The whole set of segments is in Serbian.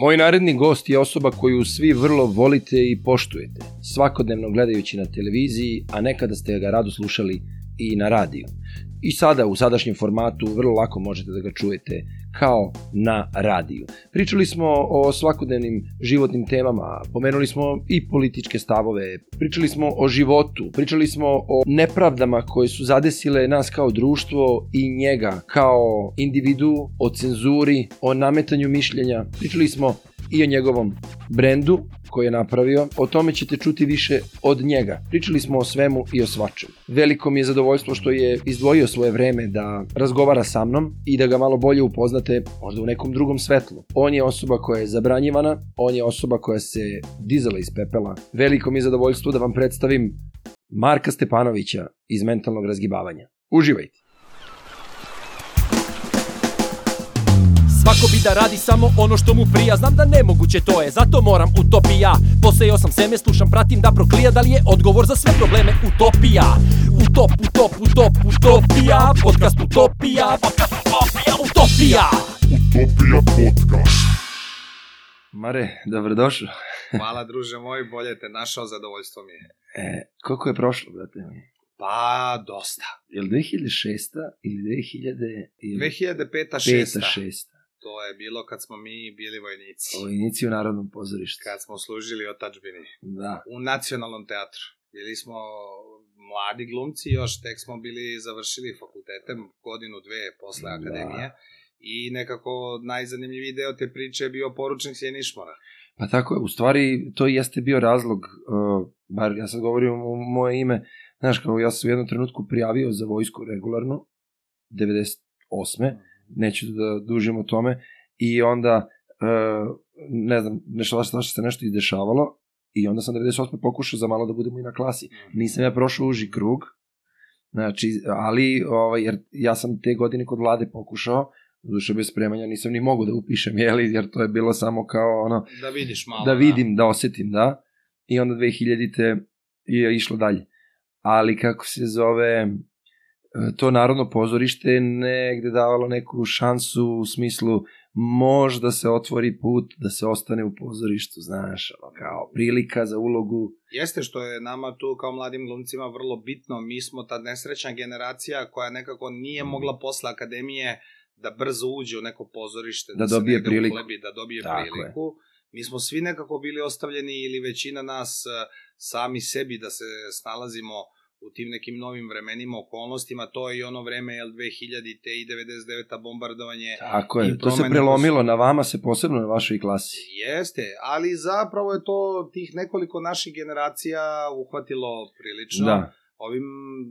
Moj naredni gost je osoba koju svi vrlo volite i poštujete, svakodnevno gledajući na televiziji, a nekada ste ga rado slušali i na radiju. I sada u sadašnjem formatu vrlo lako možete da ga čujete kao na radiju. Pričali smo o svakodnevnim životnim temama, pomenuli smo i političke stavove, pričali smo o životu, pričali smo o nepravdama koje su zadesile nas kao društvo i njega kao individu, o cenzuri, o nametanju mišljenja. Pričali smo i o njegovom brendu koji je napravio. O tome ćete čuti više od njega. Pričali smo o svemu i o svačemu. Veliko mi je zadovoljstvo što je izdvojio svoje vreme da razgovara sa mnom i da ga malo bolje upoznate možda u nekom drugom svetlu. On je osoba koja je zabranjivana, on je osoba koja se dizala iz pepela. Veliko mi je zadovoljstvo da vam predstavim Marka Stepanovića iz mentalnog razgibavanja. Uživajte! Svako bi da radi samo ono što mu prija Znam da nemoguće to je, zato moram utopija Posejao sam seme, slušam, pratim da proklija Da li je odgovor za sve probleme utopija Utop, utop, utop, utopija Podcast utopija, podcast utopija, utopija Utopija podcast. Mare, dobrodošao. Hvala druže moj, bolje te našao, zadovoljstvo mi je. E, koliko je prošlo, brate mi? Pa, dosta. Je li 2006 ili 2000 ili 2005. 5 6. 6 To je bilo kad smo mi bili vojnici. Vojnici u Narodnom pozorištu. Kad smo služili otačbini. Da. U nacionalnom teatru. Bili smo mladi glumci, još tek smo bili završili fakultete, godinu, dve posle Da. akademije. I nekako najzanimljiviji deo te priče je bio poručnik Sjenišmora. Pa tako je, u stvari to jeste bio razlog, uh, bar ja sad govorim u moje ime, znaš, kao ja sam u jednom trenutku prijavio za vojsku regularno, 98. Neću da dužim o tome, i onda, uh, ne znam, nešto, što se nešto i dešavalo, i onda sam 98. pokušao za malo da budemo i na klasi. Nisam ja prošao uži krug, znači, ali, ovaj, jer ja sam te godine kod vlade pokušao, duše bez spremanja nisam ni mogu da upišem, jeli, jer to je bilo samo kao ono, Da vidiš malo. da vidim, da osetim, da. I onda 2000-te je išlo dalje. Ali kako se zove, e, to narodno pozorište je negde davalo neku šansu u smislu možda se otvori put da se ostane u pozorištu, znaš, ono, kao prilika za ulogu. Jeste što je nama tu kao mladim glumcima vrlo bitno, mi smo ta nesrećna generacija koja nekako nije mogla posle akademije da brzo uđe u neko pozorište, Da se dobije priliku. uhlebi, da dobije Tako je. priliku. Mi smo svi nekako bili ostavljeni ili većina nas e, sami sebi da se snalazimo u tim nekim novim vremenima, okolnostima, to je i ono vreme, jel, 2000 te i 99. bombardovanje Tako je, to se prelomilo na vama se posebno na vašoj klasi. Jeste, ali zapravo je to tih nekoliko naših generacija uhvatilo prilično. Da, Ovim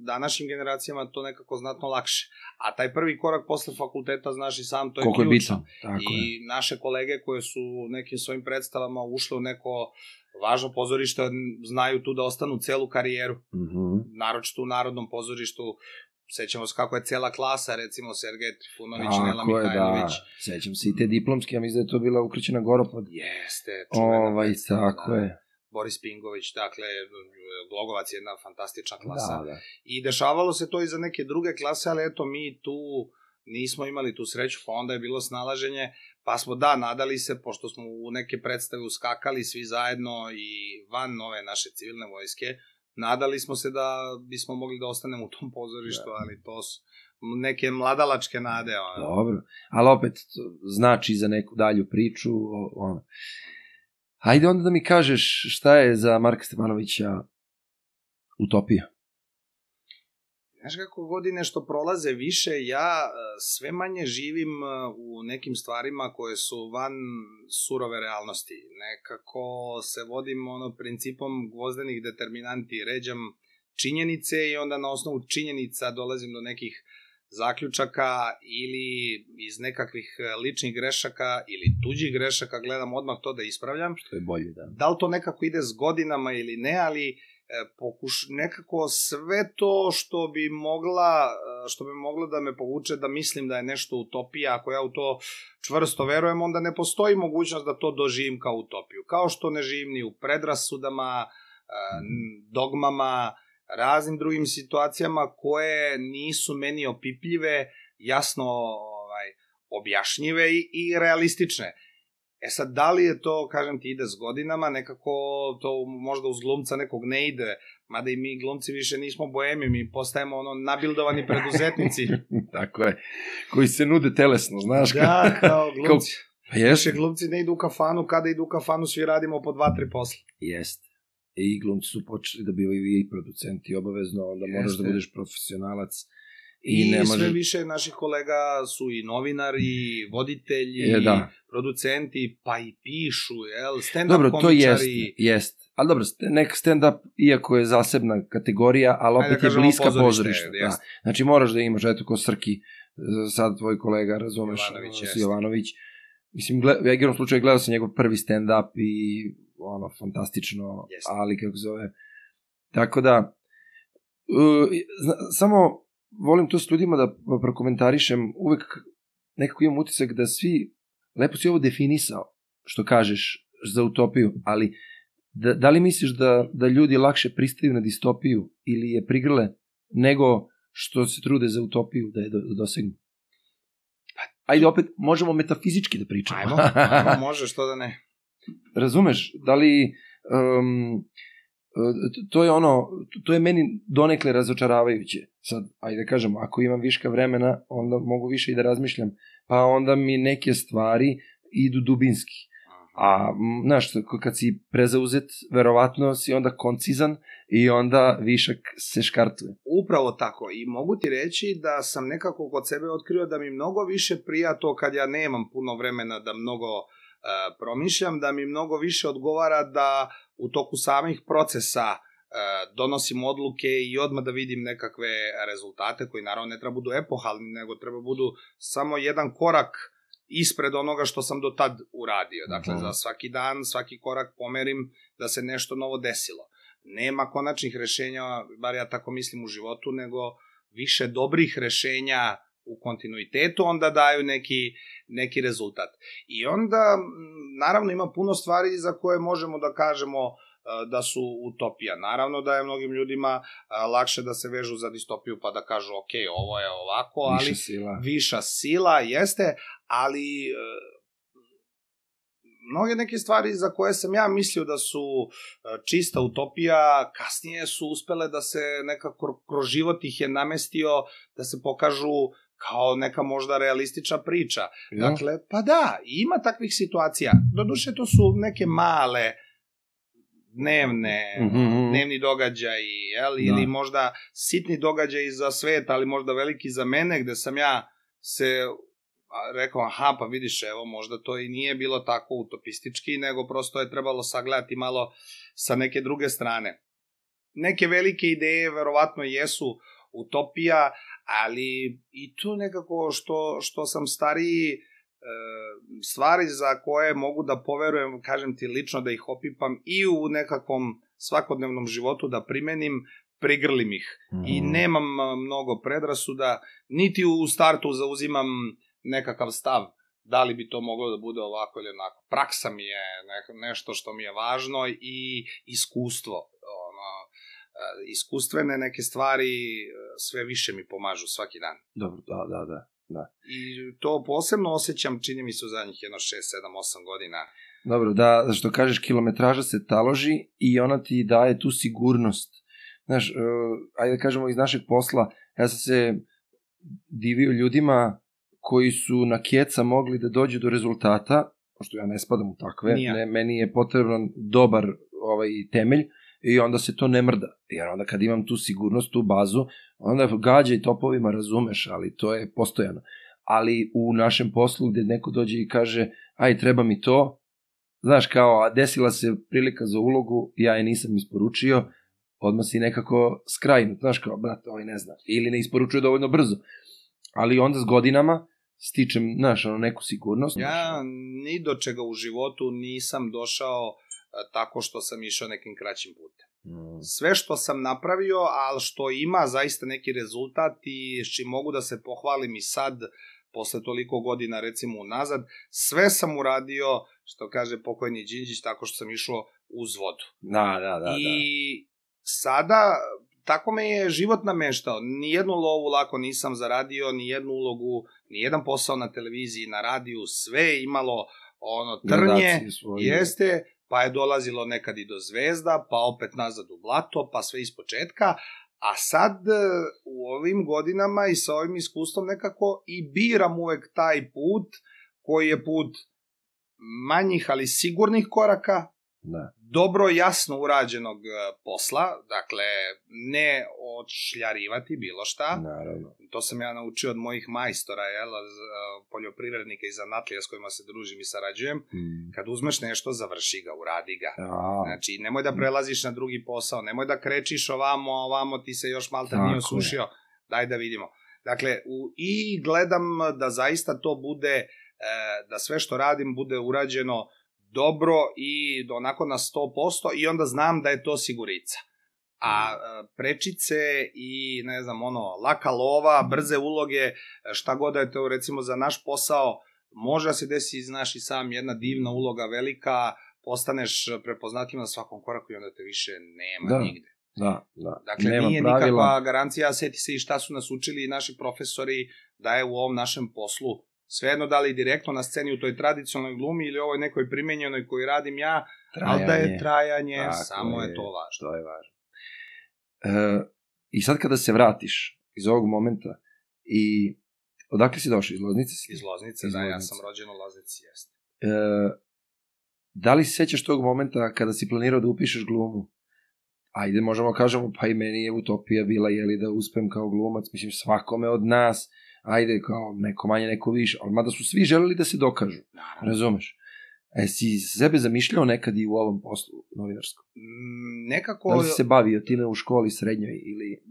današnjim generacijama to nekako znatno lakše. A taj prvi korak posle fakulteta, znaš i sam, to je koliko je ključno. bitno. Tako I je. naše kolege koje su nekim svojim predstavama ušle u neko važno pozorište, znaju tu da ostanu celu karijeru. Mhm. Naročito u Narodnom pozorištu, sećamo se kako je cela klasa, recimo Sergej Trifunović, Nela je, da. Mihajlović. Sećam se i te diplomske, ja mislim da je to bila ukrećena Goropad. Jeste, čuvena Ovaj, tako da. je. Boris Pingović, dakle, Glogovac je jedna fantastična klasa. Da, da. I dešavalo se to i za neke druge klase, ali eto, mi tu nismo imali tu sreću, pa onda je bilo snalaženje, pa smo, da, nadali se, pošto smo u neke predstave uskakali svi zajedno i van nove naše civilne vojske, nadali smo se da bismo mogli da ostanemo u tom pozorištu, ali to su neke mladalačke nade. Ono. Dobro, ali opet znači za neku dalju priču. Ono. Hajde onda da mi kažeš šta je za Marka Stepanovića utopija. Znaš kako godine što prolaze više, ja e, sve manje živim e, u nekim stvarima koje su van surove realnosti. Nekako se vodim ono principom gvozdenih determinanti, ređam činjenice i onda na osnovu činjenica dolazim do nekih zaključaka ili iz nekakvih e, ličnih grešaka ili tuđih grešaka gledam odmah to da ispravljam Što je bolje, da. da li to nekako ide s godinama ili ne, ali e, pokuš, nekako sve to što bi mogla, e, što bi moglo da me povuče da mislim da je nešto utopija, ako ja u to čvrsto verujem, onda ne postoji mogućnost da to doživim kao utopiju. Kao što ne živim ni u predrasudama, dogmama, raznim drugim situacijama koje nisu meni opipljive, jasno ovaj, objašnjive i, i realistične. E sad, da li je to, kažem ti, ide s godinama, nekako to možda uz glumca nekog ne ide, mada i mi glumci više nismo boemi, mi postajemo ono nabildovani preduzetnici. Tako je. Koji se nude telesno, znaš? da, kao glumci. Pa jeste. Više glumci ne idu u kafanu, kada idu u kafanu svi radimo po dva, tri posla. Jeste. I glumci su počeli da bivaju i producenti obavezno, onda moraš Jeste. da budeš profesionalac. I, I, ne sve može... više naših kolega su i novinari, i voditelji, E, da. producenti, pa i pišu, jel? Stand-up Dobro, to komičari. jeste, jeste. Ali dobro, nek stand-up, iako je zasebna kategorija, ali Ajde da opet je bliska pozorišta. Da. Znači moraš da imaš, eto ko Srki, e, sad tvoj kolega, razumeš, Jovanović, Jovanović, jeste. Jovanović. Mislim, gled, ja igrom slučaju gledao sam njegov prvi stand-up i ono, fantastično, Jeste. ali kako zove. Tako da, uh, zna, samo volim to s ljudima da prokomentarišem, uvek nekako imam utisak da svi, lepo si ovo definisao, što kažeš za utopiju, ali da, da li misliš da, da ljudi lakše pristaju na distopiju ili je prigrle nego što se trude za utopiju da je do, da dosegnu? Ajde, opet, možemo metafizički da pričamo. Ajmo, ajmo, može, što da ne. Razumeš, da li... Um, to je ono, to je meni donekle razočaravajuće. Sad, ajde da kažemo, ako imam viška vremena, onda mogu više i da razmišljam, pa onda mi neke stvari idu dubinski. A, znaš, kad si prezauzet, verovatno si onda koncizan i onda višak se škartuje. Upravo tako. I mogu ti reći da sam nekako kod sebe otkrio da mi mnogo više prija to kad ja nemam puno vremena da mnogo uh, promišljam, da mi mnogo više odgovara da u toku samih procesa uh, donosim odluke i odmah da vidim nekakve rezultate koji naravno ne treba budu epohalni, nego treba budu samo jedan korak ispred onoga što sam do tad uradio. Dakle, Mhm. za svaki dan, svaki korak pomerim da se nešto novo desilo. Nema konačnih rešenja, bar ja tako mislim u životu, nego više dobrih rešenja u kontinuitetu onda daju neki, neki rezultat. I onda, naravno, ima puno stvari za koje možemo da kažemo e, da su utopija. Naravno da je mnogim ljudima a, lakše da se vežu za distopiju pa da kažu ok, ovo je ovako, ali Viša sila. viša sila jeste, ali e, mnoge neke stvari za koje sam ja mislio da su e, čista utopija, kasnije su uspele da se nekako kroz život ih je namestio da se pokažu kao neka možda realistična priča. Ja? Dakle, pa da, ima takvih situacija. Doduše, to su neke male dnevne, Mhm, mhm. dnevni događaji, jel? Da. ili možda sitni događaji za svet, ali možda veliki za mene, gde sam ja se rekao, aha, pa vidiš, evo, možda to i nije bilo tako utopistički, nego prosto je trebalo sagledati malo sa neke druge strane. Neke velike ideje verovatno jesu utopija, ali i tu nekako što, što sam stariji, e, stvari za koje mogu da poverujem, kažem ti lično da ih opipam i u nekakvom svakodnevnom životu da primenim, prigrlim ih. I Mhm. nemam a, mnogo predrasuda, niti u startu zauzimam nekakav stav da li bi to moglo da bude ovako ili onako. Praksa mi je ne, nešto što mi je važno i iskustvo. E, iskustvene neke stvari e, sve više mi pomažu svaki dan. Dobro, da, da, da. I to posebno osjećam, čini mi se u zadnjih jedno 6, 7, 8 godina. Dobro, da, što kažeš, kilometraža se taloži i ona ti daje tu sigurnost. Znaš, uh, ajde da kažemo iz našeg posla, ja sam se divio ljudima koji su na keca mogli da dođu do rezultata, pošto ja ne spadam u takve, ne, meni je potreban dobar ovaj temelj i onda se to ne mrda. Jer onda kad imam tu sigurnost, tu bazu, onda gađa i topovima razumeš, ali to je postojano. Ali u našem poslu gde neko dođe i kaže, aj treba mi to, znaš kao, a desila se prilika za ulogu, ja je nisam isporučio, odmah si nekako skrajnut, znaš kao, brate, ovaj ne zna, ili ne isporučuje dovoljno brzo. Ali onda s godinama stičem, znaš, ono, neku sigurnost. Ja ni do čega u životu nisam došao tako što sam išao nekim kraćim putem. Mm. sve što sam napravio, ali što ima zaista neki rezultat i s čim mogu da se pohvalim i sad, posle toliko godina recimo unazad, sve sam uradio, što kaže pokojni Đinđić, tako što sam išao uz vodu. Da, da, da. I sada, tako me je život nameštao. Nijednu lovu lako nisam zaradio, nijednu ulogu, nijedan posao na televiziji, na radiju, sve je imalo ono trnje, jeste, pa je dolazilo nekad i do zvezda, pa opet nazad u blato, pa sve iz početka, a sad e, u ovim godinama i sa ovim iskustvom nekako i biram uvek taj put koji je put manjih ali sigurnih koraka, Da. dobro jasno urađenog e, posla, dakle ne odšljarivati bilo šta, Naravno. to sam ja naučio od mojih majstora, jel, e, poljoprivrednika i zanatlija s kojima se družim i sarađujem, Mm. kad uzmeš nešto, završi ga, uradi ga. A, Znači, nemoj da prelaziš na drugi posao, nemoj da krečiš ovamo, ovamo, ti se još malta Tako nije je. osušio, daj da vidimo. Dakle, u, i gledam da zaista to bude, e, da sve što radim bude urađeno dobro i onako na 100% i onda znam da je to sigurica. A e, prečice i, ne znam, ono, laka lova, brze uloge, šta god da je to, recimo, za naš posao, može da se desi, znaš i sam, jedna divna uloga velika, postaneš prepoznatljiv na svakom koraku i onda te više nema Da. nigde. da, da. Dakle, Nema nije pravila. nikakva garancija, seti se i šta su nas učili naši profesori da je u ovom našem poslu svejedno da li direktno na sceni u toj tradicionalnoj glumi ili ovoj nekoj primenjenoj koju radim ja, ali da je trajanje, Tako samo je je. to važno. To je važno. E, I sad kada se vratiš iz ovog momenta i odakle si došao? Iz Loznice si? Iz Loznice, Iz da, ja Loznice. sam rođen u Loznici, jeste. E, da li se sećaš tog momenta kada si planirao da upišeš glumu? Ajde, možemo kažemo, pa i meni je utopija bila, jeli, da uspem kao glumac, mislim, svakome od nas, ajde, kao neko manje, neko više, ali mada su svi želeli da se dokažu, Naravno. razumeš? E, si sebe zamišljao nekad i u ovom poslu novinarskom? Mm, Nekako... Da li si se bavio time u školi srednjoj ili...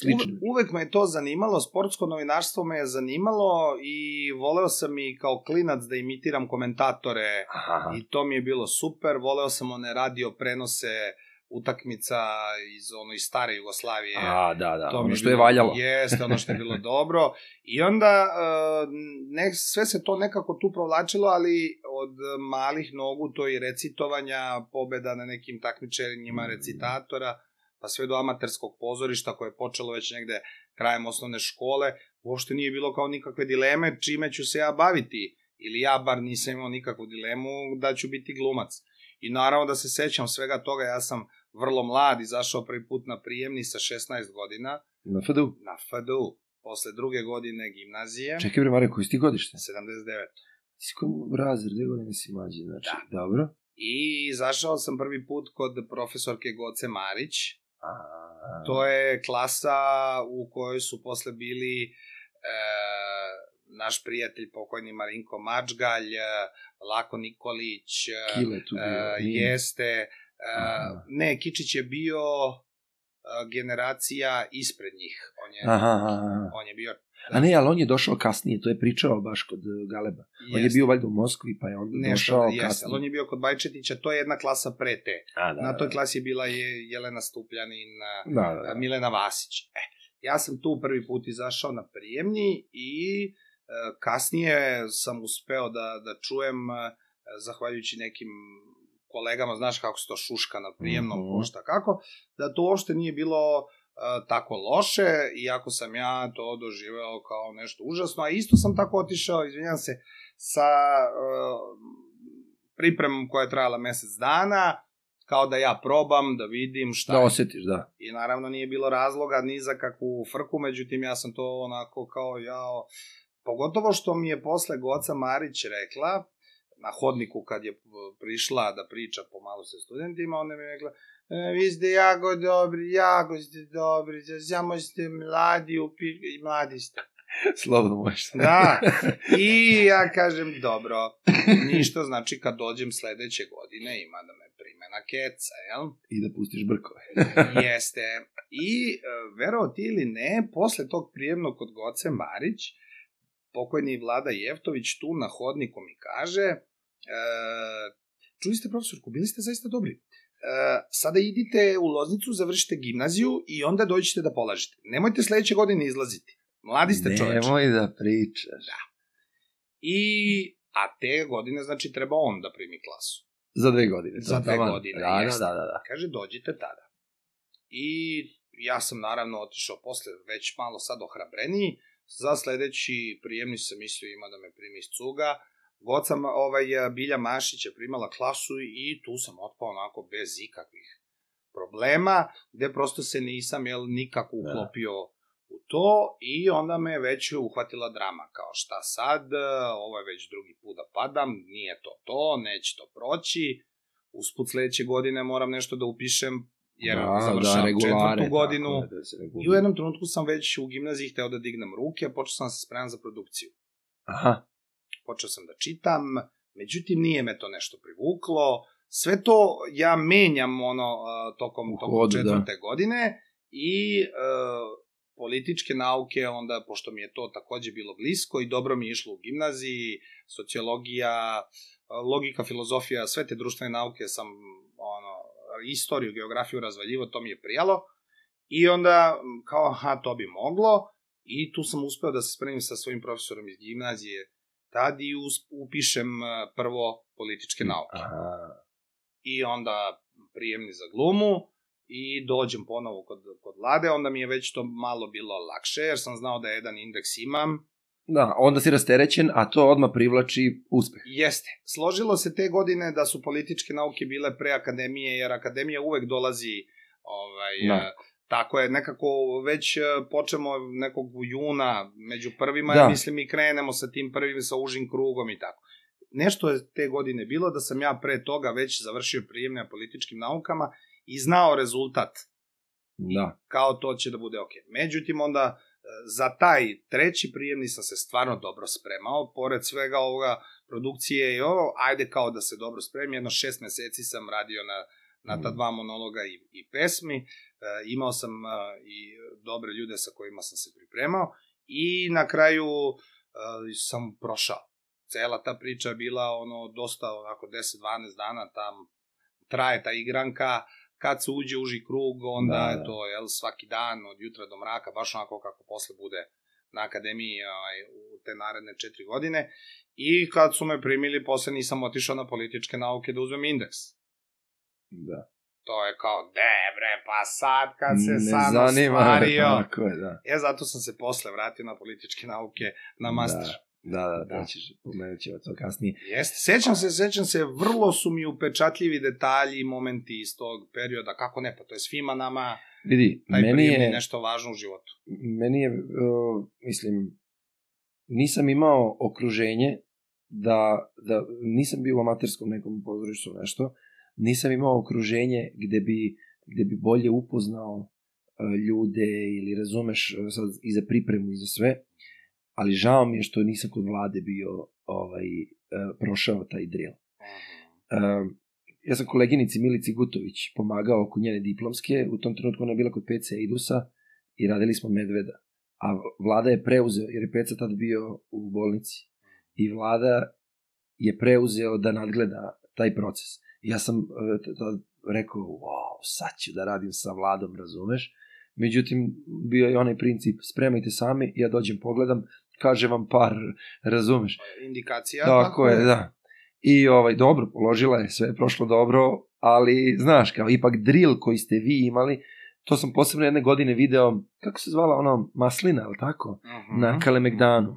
slično? Uve, uvek me je to zanimalo, sportsko novinarstvo me je zanimalo i voleo sam i kao klinac da imitiram komentatore Aha, i to mi je bilo super, voleo sam one radio prenose utakmica iz ono iz stare Jugoslavije. A, da, da, to ono što je bilo- valjalo. Jeste, ono što je bilo dobro. I onda uh, ne, sve se to nekako tu provlačilo, ali od malih nogu to i recitovanja, pobeda na nekim takmičenjima Mm. recitatora, pa sve do amaterskog pozorišta koje je počelo već negde krajem osnovne škole, uopšte nije bilo kao nikakve dileme čime ću se ja baviti. Ili ja bar nisam imao nikakvu dilemu da ću biti glumac. I naravno da se sećam svega toga, ja sam vrlo mlad, izašao prvi put na prijemni sa 16 godina Na FDU. na FDU, posle druge godine gimnazije, Čekaj bre, Mario, koji si ti godište? 79. Ti si koji razred, dve godine si mlađi, znači, dobro. I izašao sam prvi put kod profesorke Goce Marić. A, To je klasa u kojoj su posle bili e, naš prijatelj pokojni Marinko Mačgalj, e, Lako Nikolić, e, Kile tu bio. e, jeste, Aha. ne, Kičić je bio e, generacija ispred njih. On je, Aha, aha, on je bio A ne, ali on je došao kasnije, to je pričao baš kod uh, Galeba. On je jeste, bio valjda u Moskvi, pa je on nešto, došao jeste, ali kasnije. on je bio kod Bajčetića, to je jedna klasa pre te. A, da, Na toj da, klasi je bila je Jelena Stupljanin, da, da, da. Milena Vasić. E, ja sam tu prvi put izašao na prijemni i e, kasnije sam uspeo da, da čujem, e, zahvaljujući nekim kolegama, znaš kako se to šuška na prijemnom, Mhm. ko šta kako, da to uopšte nije bilo e, tako loše, iako sam ja to doživeo kao nešto užasno, a isto sam tako otišao, izvinjam se, sa e, pripremom koja je trajala mesec dana, kao da ja probam, da vidim šta Da osetiš, da. I naravno nije bilo razloga ni za kakvu frku, međutim ja sam to onako kao jao, pogotovo što mi je posle Goca Marić rekla, na hodniku kad je prišla da priča pomalo sa studentima, ona mi je rekla, e, vi ste jako dobri, jako ste dobri, samo ste mladi, upi... i mladi ste. Slobodno možeš. Da, i ja kažem, dobro, ništa, znači kad dođem sledeće godine ima da me prime na keca, jel? I da pustiš brkove. Jeste. I, e, verovao ti ili ne, posle tog prijemnog kod Goce Marić, pokojni Vlada Jevtović tu na hodniku mi kaže, e, čuli ste profesorku, bili ste zaista dobri. E, sada idite u Loznicu, završite gimnaziju i onda dođete da polažete. Nemojte sledeće godine izlaziti. Mladi ste čoveče. Nemoj da pričaš. I, a te godine, znači, treba on da primi klasu. Za dve godine. Za to dve taman. godine, Da, da, jeste. da, da, da. Kaže, dođite tada. I ja sam naravno otišao posle, već malo sad ohrabreniji, za sledeći prijemni sam mislio ima da me primi iz cuga, Goca ovaj, Bilja Mašić je primala klasu i tu sam otpao onako bez ikakvih problema, gde prosto se nisam jel, nikako Da. uklopio u to i onda me već uhvatila drama, kao šta sad, ovo je već drugi put da padam, nije to to, neće to proći, usput sledeće godine moram nešto da upišem, jer da, završavam da, regulare, četvrtu godinu, da se i u jednom trenutku sam već u gimnaziji hteo da dignem ruke, počeo sam da se spremam za produkciju. Aha, počeo sam da čitam, međutim nije me to nešto privuklo. Sve to ja menjam ono tokom, U tokom hodu, četvrte godine i uh, političke nauke, onda, pošto mi je to takođe bilo blisko i dobro mi je išlo u gimnaziji, sociologija, uh, logika, filozofija, sve te društvene nauke sam, istoriju, geografiju razvaljivo, to mi je prijalo. I onda, kao, aha, to bi moglo, i tu sam uspeo da se spremim sa svojim profesorom iz gimnazije, tad i upišem e, prvo političke nauke. aha. I onda prijemni za glumu i dođem ponovo kod, kod vlade, onda mi je već to malo bilo lakše, jer sam znao da jedan indeks imam. Da, onda si rasterećen, a to odmah privlači uspeh. Jeste. Složilo se te godine da su političke nauke bile pre akademije, jer akademija uvek dolazi ovaj, Da. Tako je, nekako već e, počemo nekog juna među prvima, Da. mislim i krenemo sa tim prvim, sa užim krugom i tako. Nešto je te godine bilo da sam ja pre toga već završio prijemne na političkim naukama i znao rezultat Da. kao to će da bude ok. Međutim, onda za taj treći prijemni sam se stvarno dobro spremao, pored svega ovoga produkcije i ovo, ajde kao da se dobro spremim, jedno šest meseci sam radio na, na ta Mm. dva monologa i, i pesmi, e, imao sam e, i dobre ljude sa kojima sam se pripremao. I na kraju e, sam prošao. Cela ta priča je bila ono dosta onako 10-12 dana tam traje ta igranka, kad se uđe uži krug, onda Da, da, da. je to jel, svaki dan od jutra do mraka, baš onako kako posle bude na akademiji ovaj, u te naredne četiri godine. I kad su me primili, posle nisam otišao na političke nauke da uzmem indeks. Da. To je kao, de bre, pa sad kad se Ne sam zanima, ostvario. Tako je, da. E, zato sam se posle vratio na političke nauke na master. Da, da, da, Da. to ćeš, pomenut ćemo to kasnije. Jeste, sećam se, sećam se, vrlo su mi upečatljivi detalji i momenti iz tog perioda, kako ne, pa to je svima nama Vidi, taj meni je, nešto važno u životu. meni je, uh, mislim, nisam imao okruženje da, da nisam bio u amaterskom nekom pozorištu nešto, nisam imao okruženje gde bi, gde bi bolje upoznao uh, ljude ili razumeš uh, sad i za pripremu i za sve, ali žao mi je što nisam kod vlade bio ovaj, uh, prošao taj drill. Um, ja sam koleginici Milici Gutović pomagao oko njene diplomske, u tom trenutku ona je bila kod PC Idusa i radili smo Medveda. A vlada je preuzeo, jer je Peca tad bio u bolnici, i vlada je preuzeo da nadgleda taj proces. Ja sam e, tad rekao, wow, sad ću da radim sa vladom, razumeš? Međutim, bio je onaj princip, spremajte sami, ja dođem, pogledam, kaže vam par, razumeš? Indikacija, Tako je, da. I ovaj, dobro, položila je, sve je prošlo dobro, ali, znaš, kao ipak drill koji ste vi imali, to sam posebno jedne godine video, kako se zvala ono, maslina, ali tako? Mhm. Na Kalemegdanu.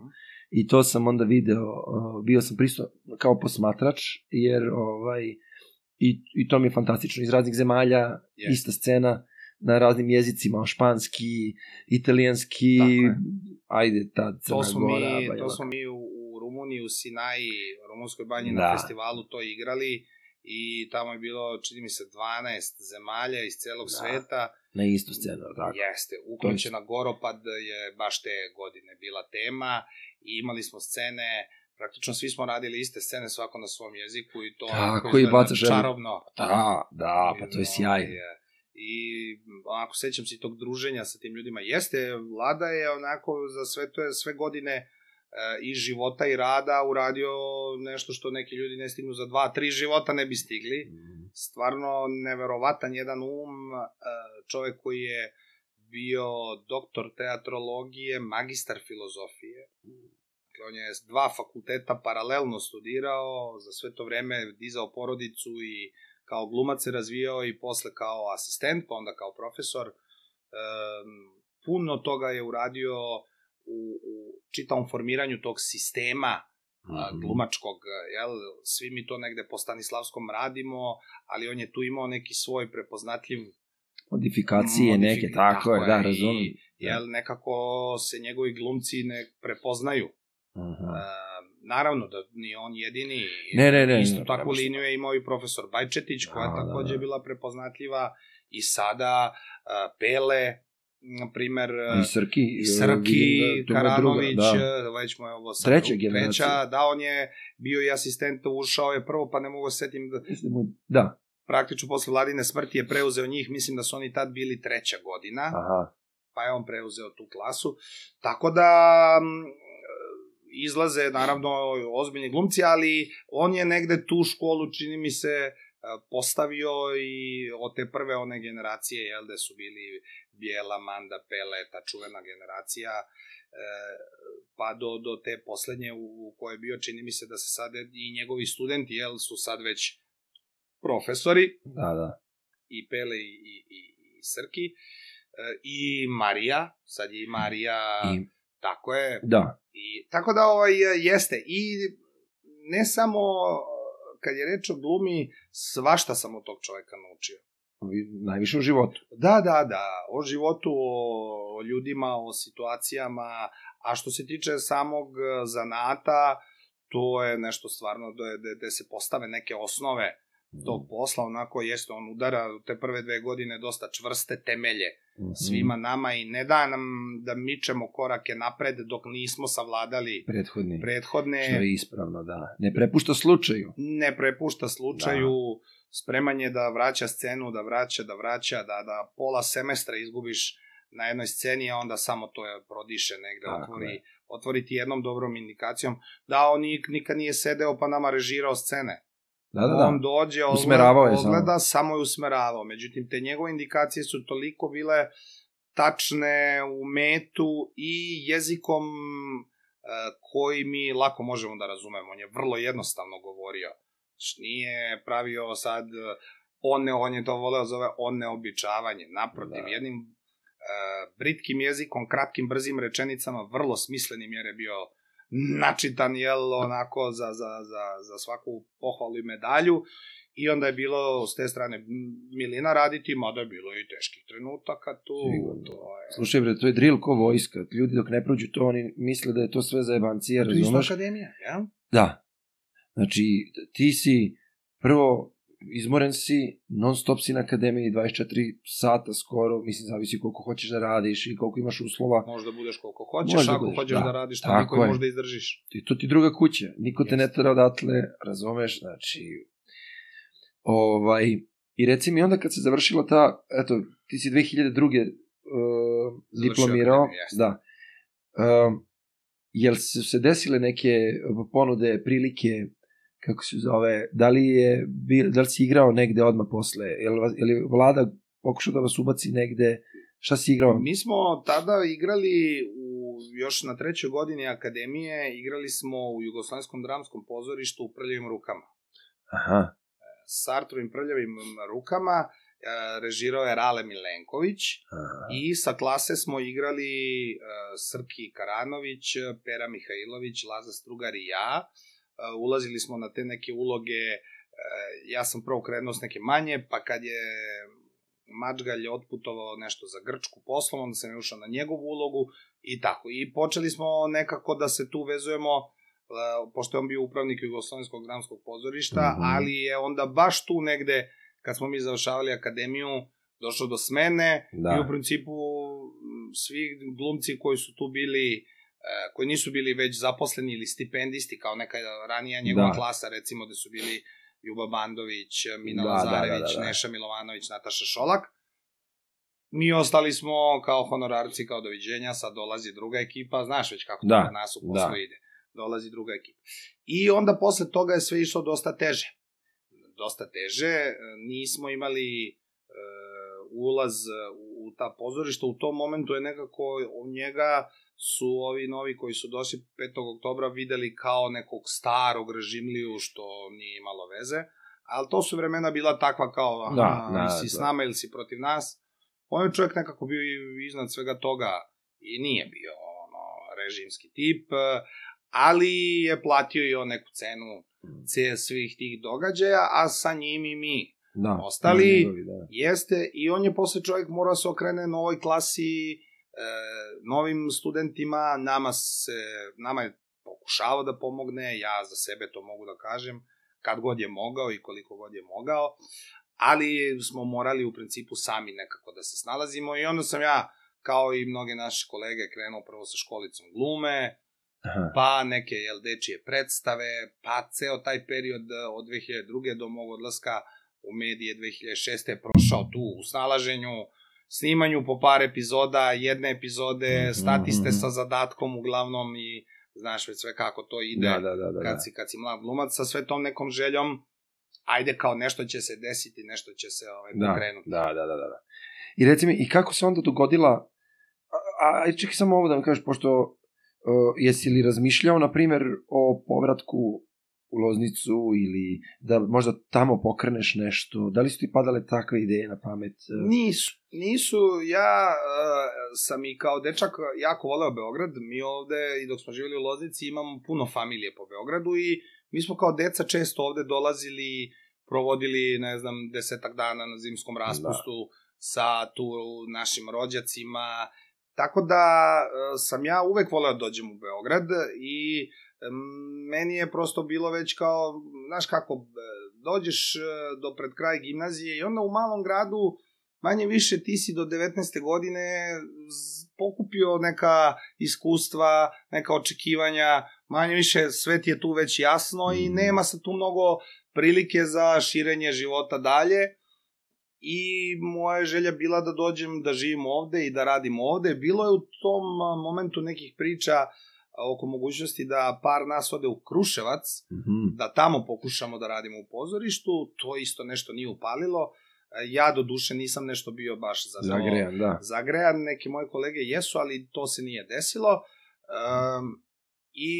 I to sam onda video, uh, bio sam pristo kao posmatrač, jer ovaj, i, i to mi je fantastično, iz raznih zemalja, Jeste. ista scena, na raznim jezicima, španski, italijanski, ajde, ta Crna To smo Gora, mi, to smo mi u, u Rumuniji, u Sinaji, u Rumunskoj banji Da. na festivalu to igrali i tamo je bilo, čini mi se, 12 zemalja iz celog Da. sveta. Na istu scenu, tako? Jeste, uključena Goropad je baš te godine bila tema i imali smo scene, praktično svi smo radili iste scene, svako na svom jeziku i to Tako, i bacaš čarobno. Da, da, pa to je sjaj. Je. I onako sećam se tog druženja sa tim ljudima. Jeste, vlada je onako za sve to je sve godine e, i života i rada uradio nešto što neki ljudi ne stignu za dva, tri života ne bi stigli. Stvarno neverovatan jedan um, e, čovek koji je bio doktor teatrologije, magistar filozofije. Dakle, on je dva fakulteta paralelno studirao, za sve to vreme dizao porodicu i kao glumac se razvijao i posle kao asistent, pa onda kao profesor. E, puno toga je uradio u, u čitavom formiranju tog sistema a, Mhm. glumačkog, jel, svi mi to negde po Stanislavskom radimo, ali on je tu imao neki svoj prepoznatljiv Modifikacije modifik- neke, tako, je, da, razumem. I, jel, nekako se njegovi glumci ne prepoznaju. Aha. E, naravno da nije on jedini. Ne, ne, ne, Isto ne, takvu šta. liniju je imao i profesor Bajčetić, koja Da, je da, takođe da. bila prepoznatljiva. I sada a, Pele, na primer, I Srki. i e, Srki, vidim da- je druga, Karanović, da. da. već mu je ovo sad Treća treća, da, on je bio i asistent, ušao je prvo, pa ne mogu se setim da da Da, praktično posle vladine smrti je preuzeo njih, mislim da su oni tad bili treća godina, aha. pa je on preuzeo tu klasu. Tako da izlaze naravno ozbiljni glumci, ali on je negde tu školu, čini mi se, e, postavio i od te prve one generacije, jel, da su bili Bijela, Manda, Pele, ta čuvena generacija, e, pa do, do te poslednje u, kojoj je bio, čini mi se da se sad i njegovi studenti, jel, su sad već profesori, Da, da. i Pele i, i, i, i Srki, e, i Marija, sad je i Marija, I, tako je, da. I, tako da ovaj, jeste. I ne samo kad je reč o glumi, svašta sam od tog čoveka naučio. Najviše u životu. Da, da, da, o životu, o, o ljudima, o situacijama, a što se tiče samog zanata, to je nešto stvarno da, da, da se postave neke osnove tog posla, onako jeste, on udara te prve dve godine dosta čvrste temelje Mhm. svima nama i ne da nam da mičemo korake napred dok nismo savladali Prethodni. prethodne, Što je ispravno, da. Ne prepušta slučaju. ne prepušta slučaju, spreman je da vraća scenu, da vraća, da vraća, da, da pola semestra izgubiš na jednoj sceni, a onda samo to je prodiše negde, Tako otvori, je. otvori ti jednom dobrom indikacijom. Da, on nik, nikad nije sedeo pa nama režirao scene. Da, da, da. On dođe, ogleda, Usmeravao je samo. ogleda, samo je usmeravao. Međutim, te njegove indikacije su toliko bile tačne u metu i jezikom e, koji mi lako možemo da razumemo. On je vrlo jednostavno govorio. Znači, nije pravio sad e, one, on je to voleo zove oneobičavanje. Naprotiv, Da. jednim e, britkim jezikom, kratkim, brzim rečenicama, vrlo smislenim jer je bio načitan, jel, onako za, za, za, za svaku pohvalu i medalju. I onda je bilo s te strane Milina raditi, mada je bilo i teških trenutaka tu. Sigurno. To je... Slušaj, bre, to je drill ko vojska. Ljudi dok ne prođu to, oni misle da je to sve za jebancije, To je isto razumeš? akademija, jel? Da. Znači, ti si prvo izmoren si, non stop si na akademiji 24 sata skoro, mislim, zavisi koliko hoćeš da radiš i koliko imaš uslova. Možda budeš koliko hoćeš, Možda ako budeš, hoćeš da, da. radiš toliko i možda izdržiš. I to ti druga kuća. Niko te ne Jeste. tera odatle, razumeš, znači... Ovaj, I reci mi onda kad se završila ta, eto, ti si 2002. Uh, Završio diplomirao, jeste. da. Um, jel su se desile neke ponude, prilike, kako se zove, da li, je, da li si igrao negde odmah posle, vas- jel je vlada pokušao da vas ubaci negde, šta si igrao? Mi smo tada igrali u, još na trećoj godini akademije, igrali smo u Jugoslavenskom dramskom pozorištu u Prljavim rukama. Aha, S Arturovim Prljavim rukama e, režirao je Rale Milenković aha. i sa klase smo igrali e, Srki Karanović, Pera Mihajlović, Laza Strugar i ja. E, ulazili smo na te neke uloge, e, ja sam prvo krenuo s neke manje, pa kad je Mačgalj otputovao nešto za Grčku poslom, onda sam ušao na njegovu ulogu i tako. I počeli smo nekako da se tu vezujemo, e, pošto je on bio upravnik Jugoslovenskog dramskog pozorišta, Mhm. ali je onda baš tu negde, kad smo mi završavali akademiju, došlo do smene Da. i u principu svi glumci koji su tu bili e, koji nisu bili već zaposleni ili stipendisti kao neka ranija njegova Da. klasa recimo da su bili Ljuba Bandović, Mina Da, da, Lazarević, da, da, da. Neša Milovanović, Nataša Šolak. Mi ostali smo kao honorarci, kao doviđenja, sad dolazi druga ekipa, znaš već kako Da, to kod nas u poslu da. ide. Dolazi druga ekipa. I onda posle toga je sve išlo dosta teže. Dosta teže, e, nismo imali e, ulaz u, u ta pozorišta, u tom momentu je nekako njega su ovi novi koji su došli 5. oktobra videli kao nekog starog režimliju što nije imalo veze, ali to su vremena bila takva kao aha, Da, da, ili si s da. nama ili si protiv nas. On je čovjek nekako bio iznad svega toga i nije bio ono, režimski tip, ali je platio i on neku cenu ce- svih tih događaja, a sa njim i mi. Da, Ostali- njegovi, da. Jeste, i on je posle čovjek morao se okrene novoj klasi, novim studentima, nama, se, nama je pokušavao da pomogne, ja za sebe to mogu da kažem, kad god je mogao i koliko god je mogao, ali smo morali u principu sami nekako da se snalazimo i onda sam ja, kao i mnoge naše kolege, krenuo prvo sa školicom glume, Aha. pa neke jel, dečije predstave, pa ceo taj period eh, od 2002. do mog odlaska u medije 2006. je prošao tu u snalaženju, snimanju po par epizoda, jedne epizode, Mhm, statiste mhm. sa zadatkom uglavnom i znaš već sve kako to ide Da, da, da, da. kad, da. si, kad si mlad glumac sa sve tom nekom željom, ajde kao nešto će se desiti, nešto će se ovaj, Da, pokrenuti. da, da, da, da. da. I reci mi, i kako se onda dogodila, a, a čekaj samo ovo da mi kažeš, pošto uh, jesi li razmišljao, na primjer, o povratku u Loznicu ili da možda tamo pokreneš nešto, da li su ti padale takve ideje na pamet? Uh, Nisu, nisu, ja uh, sam i kao dečak jako voleo Beograd, mi ovde i dok smo živjeli u Loznici imamo puno familije po Beogradu i mi smo kao deca često ovde dolazili, provodili, ne znam, desetak dana na zimskom raspustu sa tu našim rođacima, tako da uh, sam ja uvek voleo da dođem u Beograd i em, meni je prosto bilo već kao, znaš kako, e, dođeš e, do pred kraj gimnazije i onda u malom gradu manje više ti si do 19. godine pokupio neka iskustva, neka očekivanja, manje više sve ti je tu već jasno i Mm. nema se tu mnogo prilike za širenje života dalje i moja želja bila da dođem da živim ovde i da radim ovde. Bilo je u tom momentu nekih priča a, oko mogućnosti da par nas ode u Kruševac, mhm. da tamo pokušamo da radimo u pozorištu, to isto nešto nije upalilo. E, Ja do duše nisam nešto bio baš za Zagrejan, da. zagrejan, neke moje kolege jesu, ali to se nije desilo. Um, I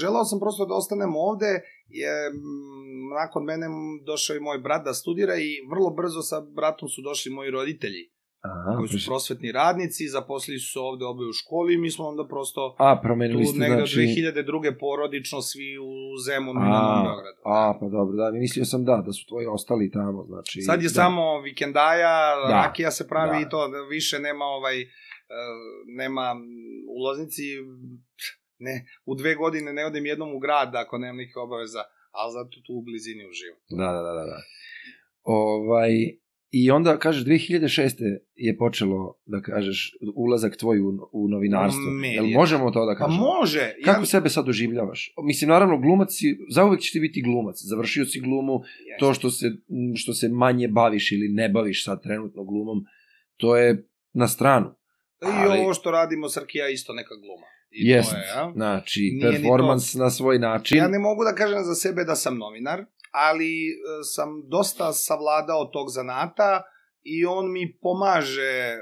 želao sam prosto da ostanem ovde, je, mm, nakon mene došao i moj brat da studira i vrlo brzo sa bratom su došli moji roditelji, Aha, koji su prosvetni radnici, zaposlili su se ovde obe u školi i mi smo onda prosto A, tu promenili ste, negde znači... od 2002. porodično svi u Zemunu i Novom Beogradu. a, pa dobro, da, mislio sam da, da su tvoji ostali tamo, znači... Sad je da. samo vikendaja, Da. rakija se pravi Da. i to, više nema ovaj, e, nema m, u Loznici, ne, u dve godine ne odem jednom u grad ako nemam nekih obaveza, ali zato tu u blizini uživam. Da, da, da, da. da. Ovaj, I onda, kažeš, 2006. je počelo, da kažeš, ulazak tvoj u, u novinarstvo. Medije. Jel možemo to da Pa kažemo? može! Kako sebe sad doživljavaš? Mislim, naravno, glumac si, zauvek će ti biti glumac. Završio si glumu, Jeste. to što se, što se manje baviš ili ne baviš sad trenutno glumom, to je na stranu. I ali- ovo što radimo Srkija isto neka gluma. I Jest, to je, a? znači, Nije performans na svoj način. Ja ne mogu da kažem za sebe da sam novinar, ali e, sam dosta savladao tog zanata i on mi pomaže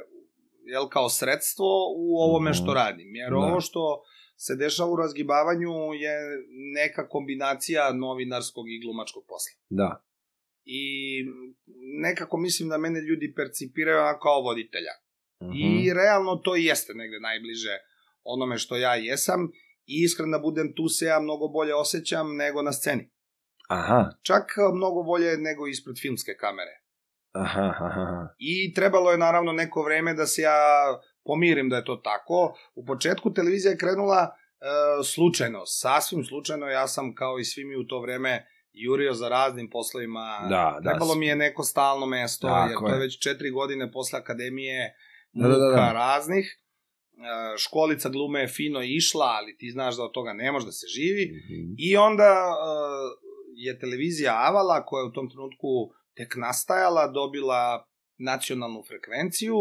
jel, kao sredstvo u ovome Mhm. što radim. Jer Da. ovo što se dešava u razgibavanju je neka kombinacija novinarskog i glumačkog posla. Da. I nekako mislim da mene ljudi percipiraju kao voditelja. Mhm. I realno to i jeste negde najbliže onome što ja jesam. I iskren da budem tu se ja mnogo bolje osjećam nego na sceni. Aha, Čak e, mnogo bolje nego ispred filmske kamere. aha, aha, aha. I trebalo je naravno neko vreme da se ja pomirim da je to tako. U početku televizija je krenula e, slučajno, sasvim slučajno. Ja sam kao i svi mi u to vreme jurio za raznim poslovima. Da, da. Trebalo mi je neko stalno mesto, Tako jer to je već četiri godine posle akademije Da, da, da, da. muka raznih. E, školica glume je fino išla, ali ti znaš da od toga ne može da se živi. Mhm. I onda uh, je televizija Avala, koja je u tom trenutku tek nastajala, dobila nacionalnu frekvenciju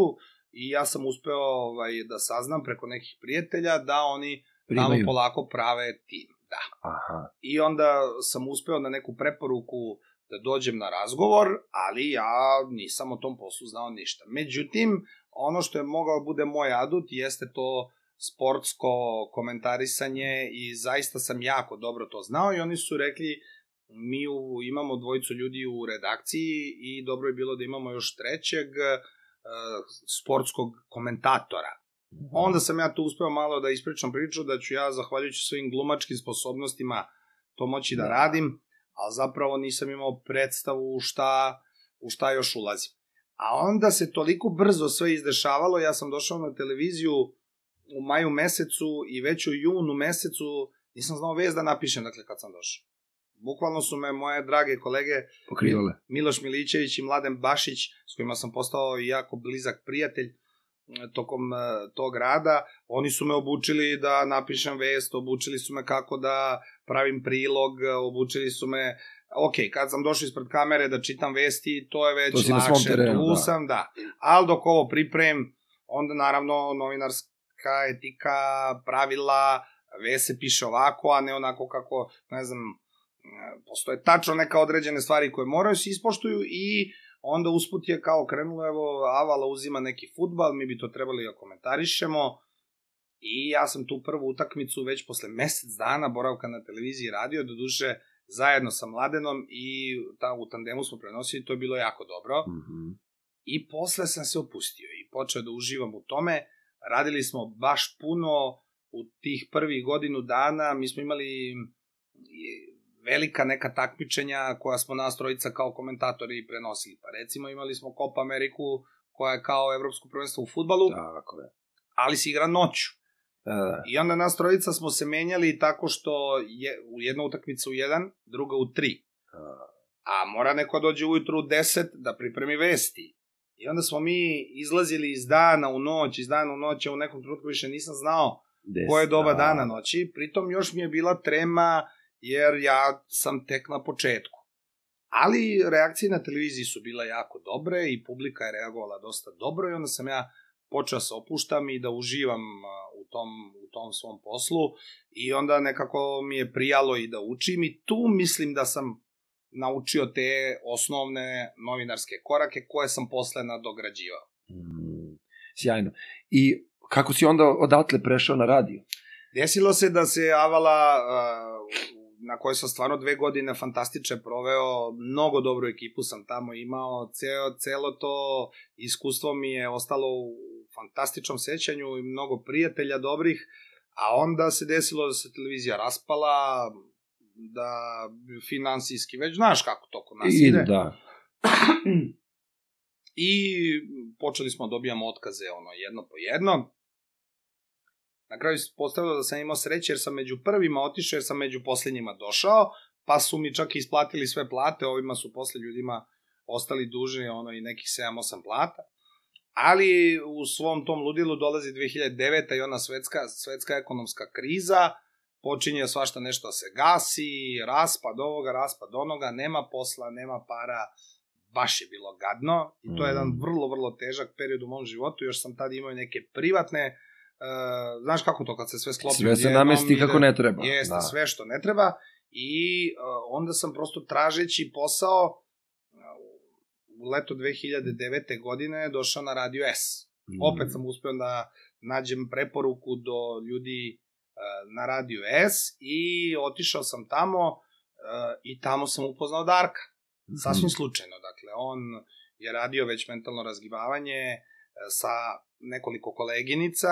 i ja sam uspeo ovaj, da saznam preko nekih prijatelja da oni tamo Primaju. polako prave tim. Da. Aha. I onda sam uspeo na neku preporuku da dođem na razgovor, ali ja nisam o tom poslu znao ništa. Međutim, ono što je mogao bude moj adut jeste to sportsko komentarisanje i zaista sam jako dobro to znao i oni su rekli mi u, imamo dvojicu ljudi u redakciji i dobro je bilo da imamo još trećeg e, sportskog komentatora. Onda sam ja tu uspeo malo da ispričam priču da ću ja, zahvaljujući svojim glumačkim sposobnostima, to moći da, Da. radim, a zapravo nisam imao predstavu u šta, u šta još ulazim. A onda se toliko brzo sve izdešavalo, ja sam došao na televiziju u maju mesecu i već u junu mesecu nisam znao vez da napišem, dakle, kad sam došao. Bukvalno su me moje drage kolege Pokrivale. Miloš Milićević i Mladen Bašić, s kojima sam postao jako blizak prijatelj m, tokom e, tog rada, oni su me obučili da napišem vest, obučili su me kako da pravim prilog, e, obučili su me ok, kad sam došao ispred kamere da čitam vesti, to je već To lakše, terenu, tu da. sam, da. Ali dok ovo pripremim, onda naravno novinarska etika, pravila, vest se piše ovako, a ne onako kako, ne znam, e, postoje tačno neka određene stvari koje moraju se ispoštuju i onda usput je kao krenulo, evo, Avala uzima neki futbal, mi bi to trebali da komentarišemo i ja sam tu prvu utakmicu već posle mesec dana boravka na televiziji radio, do duše zajedno sa Mladenom i ta, u tandemu smo prenosili, to je bilo jako dobro. Mhm. I posle sam se opustio i počeo da uživam u tome. Radili smo baš puno u tih prvih godinu dana. Mi smo imali velika neka takmičenja koja smo nas trojica kao komentatori prenosili. Pa recimo imali smo Copa Ameriku koja je kao evropsko prvenstvo u futbalu, Tako je. ali se igra noću. Da, da. I onda nas trojica smo se menjali tako što je u jedna utakmica u jedan, druga u tri. A mora neko dođe ujutru u 10 da pripremi vesti. I onda smo mi izlazili iz dana u noć, iz dana u noć, a u nekom trenutku više nisam znao Des, koje je doba da. dana noći. Pritom još mi je bila trema jer ja sam tek na početku. Ali reakcije na televiziji su bile jako dobre i publika je reagovala dosta dobro i onda sam ja počeo se opuštam i da uživam u tom, u tom svom poslu i onda nekako mi je prijalo i da učim i tu mislim da sam naučio te osnovne novinarske korake koje sam posle nadograđivao. Mm, sjajno. I kako si onda odatle prešao na radio? Desilo se da se Avala, uh, na kojoj sam stvarno dve godine fantastiče proveo, mnogo dobru ekipu sam tamo imao, ceo, celo to iskustvo mi je ostalo u fantastičnom sećanju i mnogo prijatelja dobrih, a onda se desilo da se televizija raspala, da finansijski, već znaš kako to kod nas I, ide. da. I počeli smo da dobijamo otkaze ono jedno po jedno. Na kraju se postavilo da sam imao sreće jer sam među prvima otišao jer sam među poslednjima došao, pa su mi čak i isplatili sve plate, ovima su posle ljudima ostali dužni ono i nekih 7-8 plata. Ali u svom tom ludilu dolazi 2009. i ona svetska, svetska ekonomska kriza, počinje svašta nešto da se gasi, raspad ovoga, raspad onoga, nema posla, nema para, baš je bilo gadno i to je jedan Mm. vrlo, vrlo težak period u mom životu, još sam tad imao i neke privatne, uh, znaš kako to kad se sve sklopi Sve se namesti ide- kako ne treba. Jeste, da. sve što ne treba i uh, onda sam prosto tražeći posao uh, u leto 2009. godine došao na Radio S. Mm. Opet sam uspeo da nađem preporuku do ljudi uh, na Radio S i otišao sam tamo uh, i tamo sam upoznao Darka. Mhm. Sasvim slučajno, dakle, on je radio već mentalno razgibavanje sa nekoliko koleginica,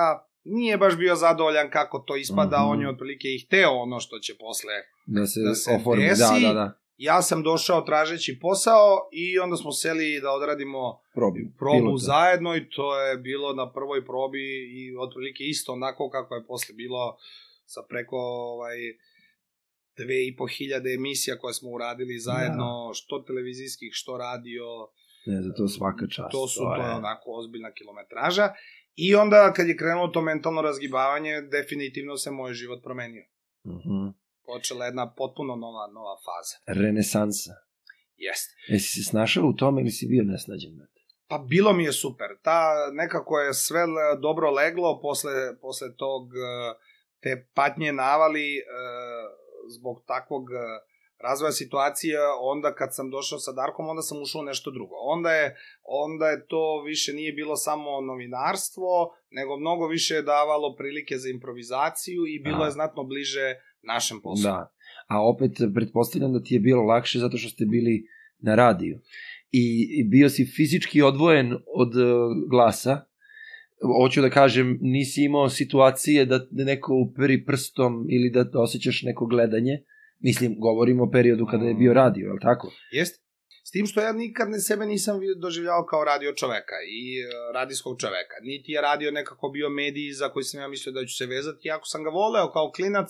nije baš bio zadovoljan kako to ispada, Mhm. on je otprilike i hteo ono što će posle. Da se, da se oformi. desi. Da, da, da. Ja sam došao tražeći posao i onda smo seli da odradimo Probi. probu pilota. zajedno i to je bilo na prvoj probi i otprilike isto onako kako je posle bilo sa preko ovaj, dve i po hiljade emisija koje smo uradili zajedno, što televizijskih, što radio, Ne, za to svaka čast. to su, to je je- onako ozbiljna kilometraža. I onda kad je krenulo to mentalno razgibavanje, definitivno se moj život promenio. Mhm. Počela jedna potpuno nova, nova faza. Renesansa. Jeste. Jesi se snašao u tome ili si bio nesnađen? Pa bilo mi je super. Ta nekako je sve dobro leglo posle, posle tog e, te patnje navali e, zbog takvog e, razvoja situacije, onda kad sam došao sa Darkom, onda sam ušao u nešto drugo. Onda je, onda je to više nije bilo samo novinarstvo, nego mnogo više je davalo prilike za improvizaciju i bilo Aha. je znatno bliže našem poslu. Da. A opet, pretpostavljam da ti je bilo lakše zato što ste bili na radiju. I, i bio si fizički odvojen od uh, glasa, hoću da kažem, nisi imao situacije da neko uperi prstom ili da, da osjećaš neko gledanje. Mislim, govorimo o periodu kada je bio Mm. radio, je li tako? Jeste. S tim što ja nikad ne sebe nisam doživljavao kao radio čoveka i e, radijskog čoveka. Niti je radio nekako bio mediji za koji sam ja mislio da ću se vezati, iako sam ga voleo kao klinac,